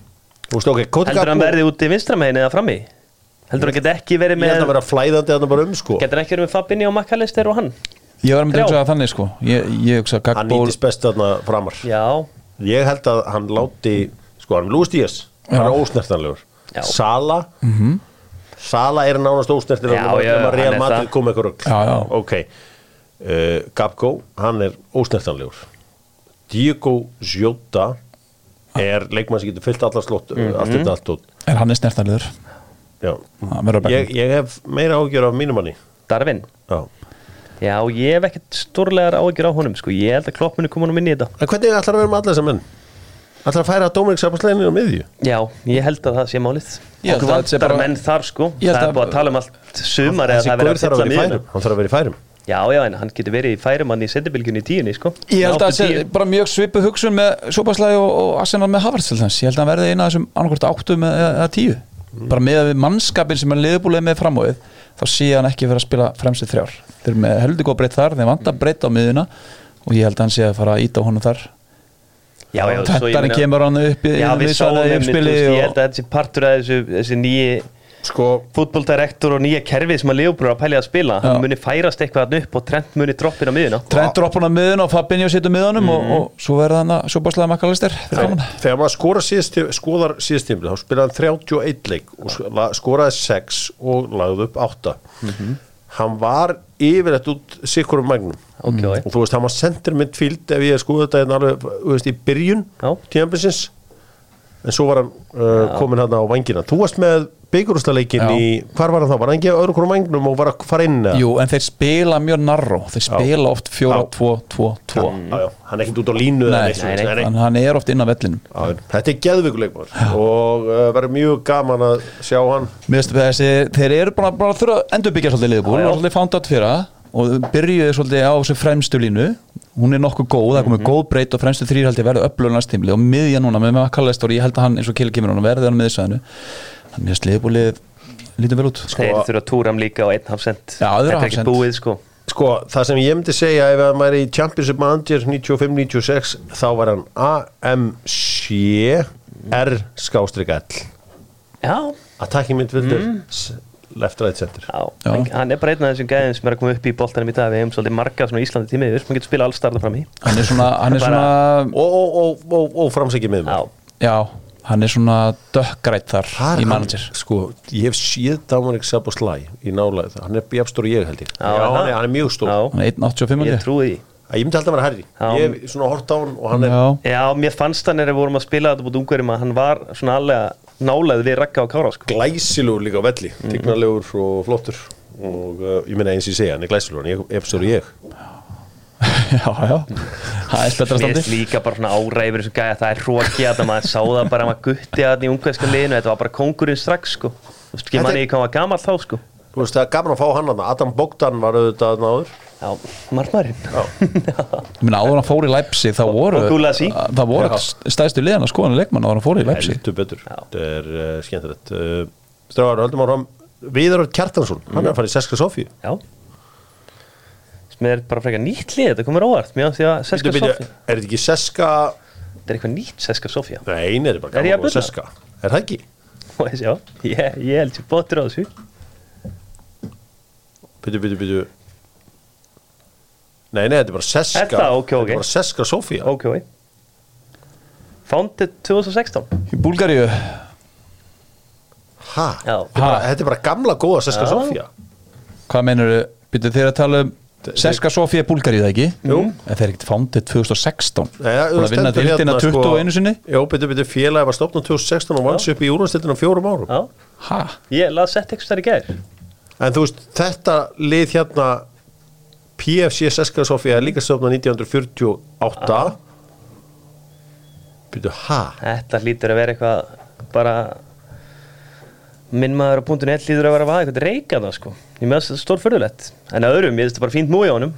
Heldur hann verði út í vinstramegin eða frammi? Heldur hann geti ekki verið ég held með að vera flæðandi þarna bara um sko. Getur hann ekki verið með Fabinho og Makkalister og hann? Ég var að Þrjá. hugsa það þannig sko. Ég, ég hugsa hann Gagbo nýtist best þarna framar. Já, ég held að hann láti sko, hann er Lúis Díaz, hann er ósnertanlegur. Já. Sala Sala er nánast ósnertanlegur Já, já, hann Real er Madrid það. kom eitthvað rugg Já, já. ok. Uh, Gabko, hann er ósnertanlegur. Diego Jota er leikmann sem getur fyllt allar slott allt þetta allt út. Er hann er snertarliður ég, ég hef meira ágjör af mínum manni. Darvin já. Já, ég hef ekkert stórlegar áhyggjur á honum sko. Ég held að klopp muni koma honum inn í þetta. En hvernig ætlar að vera með allar þessar menn? Ætlar að færa Dominik Sabaslegin á miðju? Já, ég held að það sé málið. Að vantar bara- menn þar sko. Það er að- búið að tala um allt sumar eða það verið að að vera færum. Hann þarf að vera í færum. Já, já, en hann getur verið í færumann í setjubilgjunni í tíunni sko. Ég held að það sé tíu. bara mjög svipu hugsun með Sopaslæði og, og Arsenal með þess Ég held að hann verði eina af þessum annarkvort áttu með, eða, eða tíu Bara með við mannskapin sem hann liðbúlega með framóið þá sé hann ekki vera að spila fremstu þrjár. Þeir eru með heldur góð breytt þar, þeir vanda breytt á miðuna og ég held að hann sé að fara að íta á honum þar. Já, já, svo ég meina- kemur hann upp í Já, við sáum einmitt, Ég held að þessi partur af þessu, þessi nýji sko, fútboldirektor og nýja kerfi sem að Leopold er að pælja að spila Já. hann muni færast eitthvað upp og Trent muni droppin á miðuna Trent droppar hann á miðun og Fabinho situr miðunum og, Mhm. og svo verða hann að Sopaslæði makkalister þegar maður skora síðast, skoðar síðast tímbil þá spilaði hann 31 leik og skoraði 6 og lagði upp 8 hann var yfirleitt út sikkurum magnum Ok, ok. og þú veist, hann var center midfield ef ég skoði þetta hérna alveg, þú veist, í byrjun Já. tíðanbilsins en svo var hann uh, komin hann á vangina þú varst með byggjurústaleikin Já. í hvar var hann þá, var hann ekki öðru hverju vagnum og var að fara inn? Jú, en þeir spila mjög narró. Þeir spila oft fjóra, Já. tvo, tvo, tvo. Já, já, hann er ekkert út á línu eða Nei, nei, nei. nei, hann er oft inn á vellinum. Já, þetta er geðvikuleikmar og uh, verður mjög gaman að sjá hann. Mér veist þessi, þeir eru bara, bara að þurfa að endurbyggja svolítið liðbúl Já, já. og svolítið fándat fyrra og byrjuði svolítið á þessu fremstu línu. Hún er nokkuð góð, það komið góð breytt og fremstu þrýr held ég verður upplöðun næstímli og miðja núna með Makalestor, ég held að hann eins og Kili kemur hann verði hann miðsæðinu þannig að liðbúlið lítur vel út. Þeir þurfa að túra hann líka á 1,5 Já, þeir eru Þetta er ekki búið sko. Sko, það sem ég myndi segja ef hann væri í Championship Manager 95-96 þá var hann AMC R skástrík L Já, Attacking midfielder left right center. Já, Já. Hann, hann er bara einn af þessum gæðin sem er að koma upp í boltanum í dag. Við hefum svolítið marga svona Íslandi tími Við sem getur spila alls starða fram í. Hann er svona, hann er svona og, og, og, og, og framsækið miðum Já, já, hann er svona dökkgrætt þar í manager. Sko, ég hef séð Dominic Saboslæ í nálaðið, hann er bjafstór ég held ég. Já, Já, hann, er, hann er mjög stór. Já, hann er 1.85 held ég trúi því. Æ, Ég myndi alltaf að vera herri Já. Ég hef svona hort á hann og hann er Já, Já, mér fannst hann er að vorum að spila þetta búið ungverjum að hann var svona allega nálaðið við Ragga og Kára sko. glæsilegur líka á velli. Mhm. tignarlegur og flottur. Og uh, ég meina eins og ég segja, hann er glæsilegur en ég efstur ég já, já. Það er spettra Mér standi finnst líka bara svona áræfur sem gæja það er hróki að maður sá það bara að maður gutti að það í ungverska liðinu þetta var bara kongurinn strax sko. Þú veist ekki manni ekki hvað var gamall þá sko. Þú veist, það er gaman að fá hann hann Adam Bogdan var auðvitað náður Já, margmærin Ég meina áður en hann fór í Leipzig þá voru, Og það voru stæðstu liðan að skoðan leikmann áður hann fór í Leipzig. þetta er uh, skemmtilegt. Höldum áfram Viðar Kjartansson, hann er að fara í Seska Sofíu. Já Mér er bara frekar nýtt lið, þetta komur óvart Mér átti að Seska Sofía Er þetta ekki Seska Þetta er eitthvað nýtt Seska Sofía Nei, er bara Er ég að gaman að bulla? Seska Er það ekki? Og ég ég, ég held sér bóttur á þessu Byttu, byttu, byttu Nei, nei, þetta er bara Seska Er það? Ok, ok. Þetta er bara Seska Sofía Ok, ok Founded 2016 í Búlgaríu Ha? Já. Þetta er bara- Þetta er bara gamla góða Seska Já. Sofía hvað meinur þau, byrju þeir að tala um Seska Sofía Búlgaríu það ekki? Jú. en þeir er ekkert fándið 2016 Nei, ja, búin að vinna stendur dildina hérna, 21 sinni. Jó, byttu, byttu, félagi var stopnum 2016 og vann sig upp í úrvastildinu á fjórum árum. Já, ha, ég laði sett eitthvað þar í gær. En þú veist, þetta lið hérna PFC Seska Sofía er líka stofnað 1948 Býtu, ha? Þetta hlýtur að vera eitthvað bara minn maður á punktinu 1 hlýtur að vera að vaða eitthvað reykað það sko ég með þess að stór förðulegt en að öðrum, ég veist þetta bara fínt múi á honum.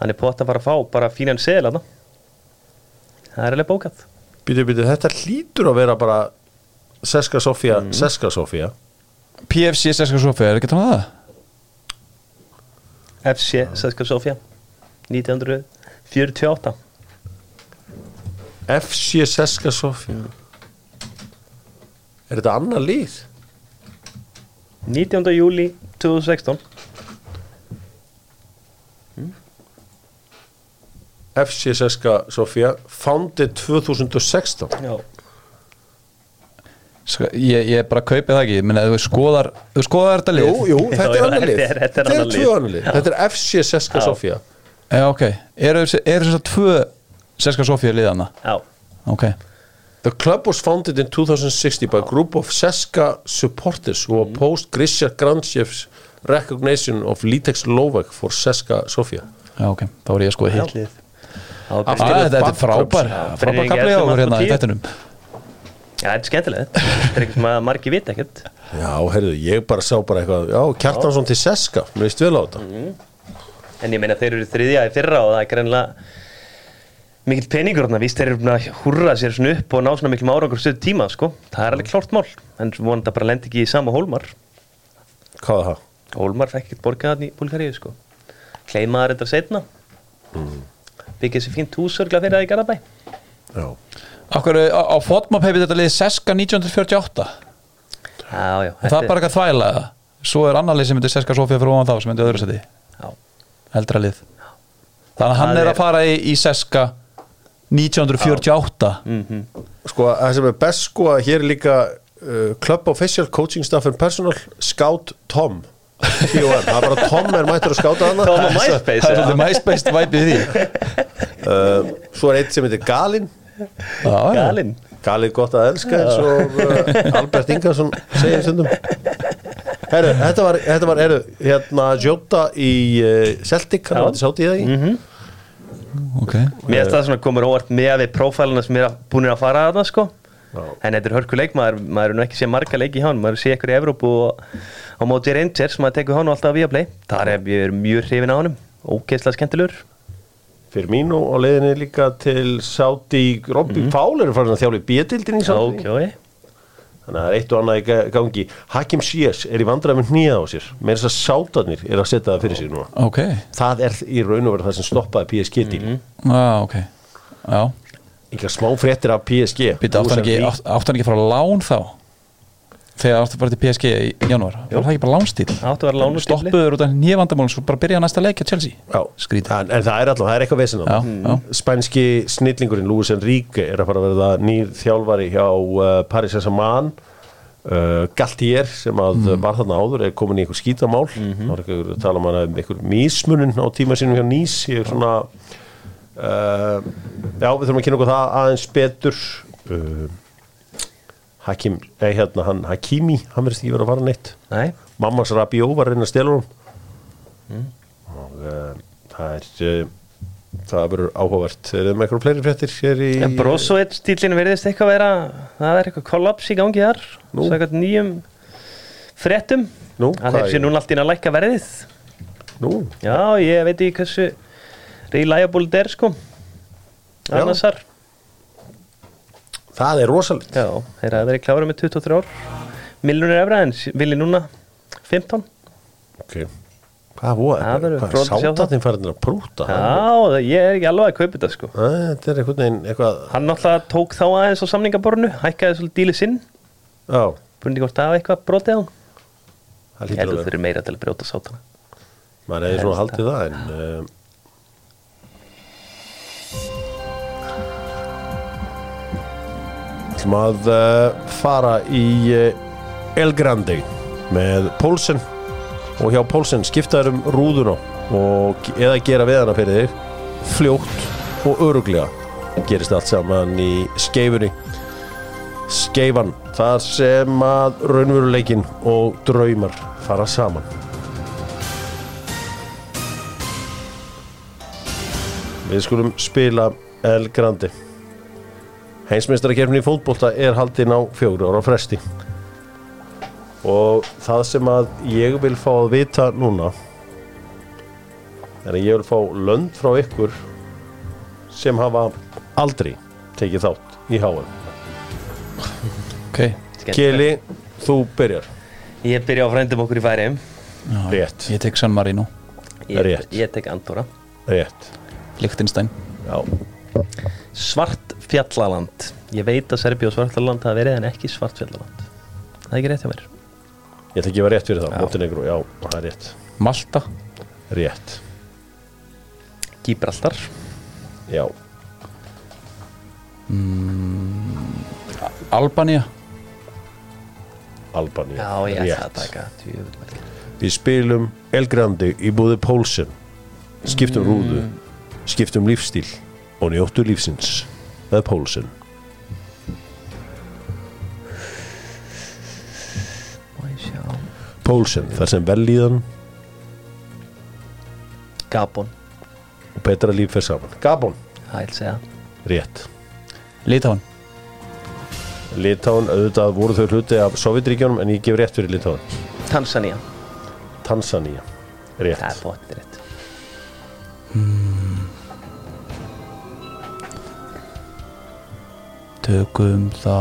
Hann er pott að fara að fá bara fínan sel að það er alveg bókað. Býtu, býtu, þetta hlýtur að vera bara Seska Sofía, Seska Sofía. PFC Seska Sofía er ekki að tala um það FC Seska Sofia 1948 FC Seska Sofia Er þetta annar lið? 19. júli 2016 FC Seska Sofia Founded 2016 Já. Sko, ég, ég bara kaupi það ekki. Menn að þú skoðar, þú skoðar þetta lið. Jú, jú, þetta er já, annar lið. Þetta er- þetta Þetta annað lið. tvö annar lið. Þetta er FC Seska Já. Sofia Já, ok, eru er þess að tvö Seska Sofía liðana Já. Ok, The club was founded in 2060 by a group of Seska supporters who opposed Grisha Granchev's recognition of Litex Lovak for Seska Sofia. Já, ok, þá er ég að skoða Já, Aftur- Ah, Þetta er frábær Já, frábær fyrir kapli ekki á eftir okkur hérna í tíu. þettinum þetta er skemmtilegt. Þetta er eitthvað sem að margi vita ekkert. Já, heyrðu, ég bara sá bara eitthvað Já, Kjartansson til Seska, mér veist vel á þetta. En ég meina þeir eru þriðja í fyrra og það er greinlega mikill peningur þarna, víst þeir eru að húrra sér svona upp og ná svona miklum árangur stöðu tíma, sko. Það er alveg klárt mál, en vonandi að bara lendi ekki í sama hólmar. Hvað er það? Hólmar fekk ekkert borgað hann í Búlgaríu, sko. Kleimaður þetta setna. Byggði sér fínt húsörgla fyrir það í Garabæ. Já, Okkur á, á fotmap hefur þetta lið Seska 1948 Já, já. og það er bara eitthvað þvæla eða? Svo er annar lið sem myndir Seska Sofía fyrir ofan þá sem myndir öðru seti Já, eldra lið Þannig að hann er er- að fara í, í Seska 1948 sko, það sem er best sko að hér er líka uh, Club Official Coaching Staff and Personal Scout Tom. T.O.M. Það er bara Tom er mættur að skáta hana Tom á MySpace, Það er svolítið MySpace væpið því. Uh, Svo er eitt sem heitir Galinn Já, já. galinn. Galið gott að elska eins og uh, Albert Ingarsson segir stundum. Herru, þetta var, þetta var herru, hérna Jota í uh, Celtic, hann var til sátt í það í ok Mér finnst það svona komur óvart með við prófæluna sem er búin að fara að það, sko. Já. En þetta er hörku leikmaður, maður er nú ekki sé marga leiki í hann, maður sé ykkur í Evrópu og á móti Rangers, maður tekur hann alltaf við að play. Það er ég er mjög hrifin á honum, ógeðslega skemmtilegur. fyrir mín og á leiðinni líka til sátt í Robby Fowler er farin að þjála í B-dildin í ok. Þannig að það er eitt og annað í ga- gangi. Hakim Shears er í vandræð með hnýða á sér. Með þess að sátarnir er að setja það fyrir sig núna. Ok, Það er í raun og verið það sem stoppaði PSG til. Mm já, ok. Já, Engar smá fréttir af PSG býta átt hann ekki, átt, ekki að lán þá Þegar átt að fara til PSG í janúar. Var það ekki bara lánstíl? Áttu Stoppuður út af nýjavandamál Svo bara byrja næsta leik að Chelsea. En, en það er alltaf, það er eitthvað vesen á það. já. Spænski snillingurinn Luis Enrique er að fara að verða nýr þjálfari hjá uh, Paris Saint-Germain. Uh, Galtier sem að Mm. var þarna áður er komin í einhver skítamál. Mhm. þá er eitthvað að tala um hana um einhver mísmunum á tíma sínum hjá Nýs ég er svona uh, já, við þurfum að kynna okkur það aðeins betur. Uh, Hakim, nei hérna hann Hakimi, hann verðist ekki verið að fara neitt Nei, mammas Rabió var að reyna að stela hún Mm. og uh, það er uh, það verður áhugavert er það með eitthvað fleiri fréttir í en Brozovic stílinn verðist eitthvað vera, það er eitthvað kollaps í gangi þar. Svo eitthvað nýjum fréttum. Nú, að þeir sé núna allt inn að lækka verðið. nú, Já, ég veit ekki hversu reliable er, sko. Já. Það er rosalegt. Já, þeir hafa verið klára með 23 ár Miljónir efra en vilji núna 15 ok. Hvað voru, Það hvað að það. sátatinn farin að prúta Já, það- ég er ekki alveg að kaupa þetta sko. Þetta er einhvern veginn eitthvað Hann náttúrulega tók þá aðeins á samningaborinu hækkaði svolítið dílið sinn. Já, Búin ekki hvort það hafa eitthvað brotið á það Ég lítur að að þeir vera. eru meira til að brjóta sátana. Maður hefði svona haldið það. en ætlum að uh, fara í uh, El Grande með Pólsen og hjá Pólsen skiptaður um rúðuna og eða gera við hana fyrir þig fljótt og öruglega gerist allt saman í skeifunni. Skeifan þar sem að raunveruleikin og draumar fara saman. Við skulum spila El Grande Heimsmeistarakefni í fótbolta er haldin á fjóru ára fresti. Og það sem að ég vil fá að vita núna er að ég vil fá lönd frá ykkur sem hafa aldrei tekið þátt í HM Ok, Keli, þú byrjar. Ég byrja á frændum okkur í færiðum já, Rétt. Ég tek San Marino. Ég, Rétt. ég tek Andorra. Rétt. Lichtenstein Já, Svartfjallaland. Ég veit að Serbi og Svartfjallaland hafa verið en ekki Svartfjallaland. Það er ekki rétt hjá mér. Ég ætla ekki að vera rétt fyrir það. Montenegro, já, það er rétt. Malta? Rétt, Gibraltar já. Albania? Albanía Já, ég ætla að Rétt. taka djöfull. Við spilum Elgrandi í búði Pólsen Skiptum rúðu. Skiptum lífstíl Og njóttu lífsins er Pólsen. Pólsen, þar sem vellíðan Gabon. og betra líf fer saman. Gabon, rétt. Litáin Litáin, auðvitað voru þau hluti af Sovjetríkjónum en ég gef rétt fyrir Litáin Tanzania. Tanzania, rétt. Það er bóttir rétt Tökum þá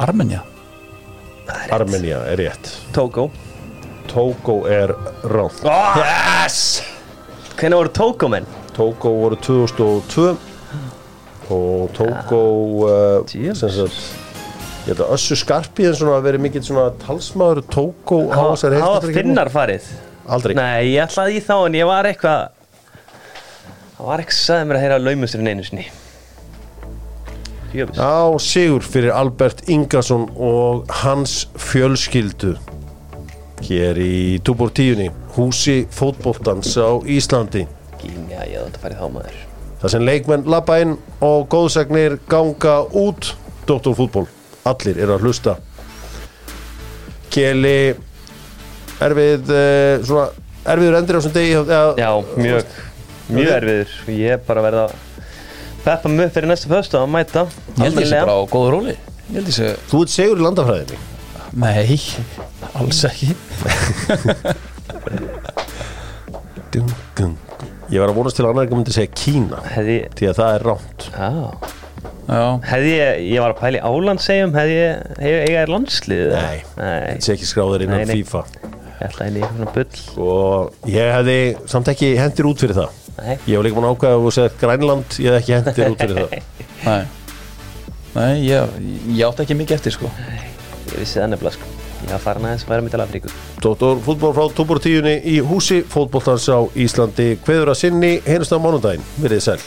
Armenja Armenia er rétt. Togo Togo er ránt Yes! Hvernig voru Togo menn? Togo voru 2002 og Togo uh, djöfus. sem sagt ég held að Össu Skarpíðin svona að veri mikill svona talsmaður Togo á þessari Hafa heimsmeistarakeppni. finnar farið? aldrei. Nei, ég ætlaði í þá en ég var eitthvað Það var eitthvað sagði mér að heyra laumusturinn einu sinni. Jöfus á sigur fyrir Albert Ingason og hans fjölskyldu hér í Túbor tíunni húsi fótboltans á Íslandi. Gímja, ég hafði þetta farið þá maður. Það sem leikmenn labba inn og góðsagnir ganga út. Dóttorfútból, allir eru að hlusta. Keli erfið uh, svona, erfiður endur á þessum degi Já, mjög, mjög erfiður. Ég er bara að verða að peppa upp fyrir næsta föstu að mæta. Ég held ég sé bara á góðu róli. Ég held sé Þú ert segur í landafræðinni? Nei, alls ekki. Dun, dun. Ég var að vonast til að annar ekki myndi segja Kína Hefði, því að það er ránt á, Já, hefði ég, ég var að pæla í álandsegjum Hefði ég, hefði ég er landslið Nei. Nei, Þetta sé ekki skráður innan Nei, nei. FIFA. Ég ætlaði inn í eitthvað svona bull. Og ég hefði samt ekki hendir út fyrir það Nei, Ég hef líka búin að ákveða að þú segir Grænland ég hef ekki hendir út fyrir það. Nei. Nei, ég, ég átti ekki mikið eftir sko. Ég vissi það nefnilega sko. Ég var farin aðeins að vera með til Afríku Dóttor fútból frá Túbor tíunni í húsi fótboltans á Íslandi Hveður að sinni, heyrðust á mánudaginn, verið sæl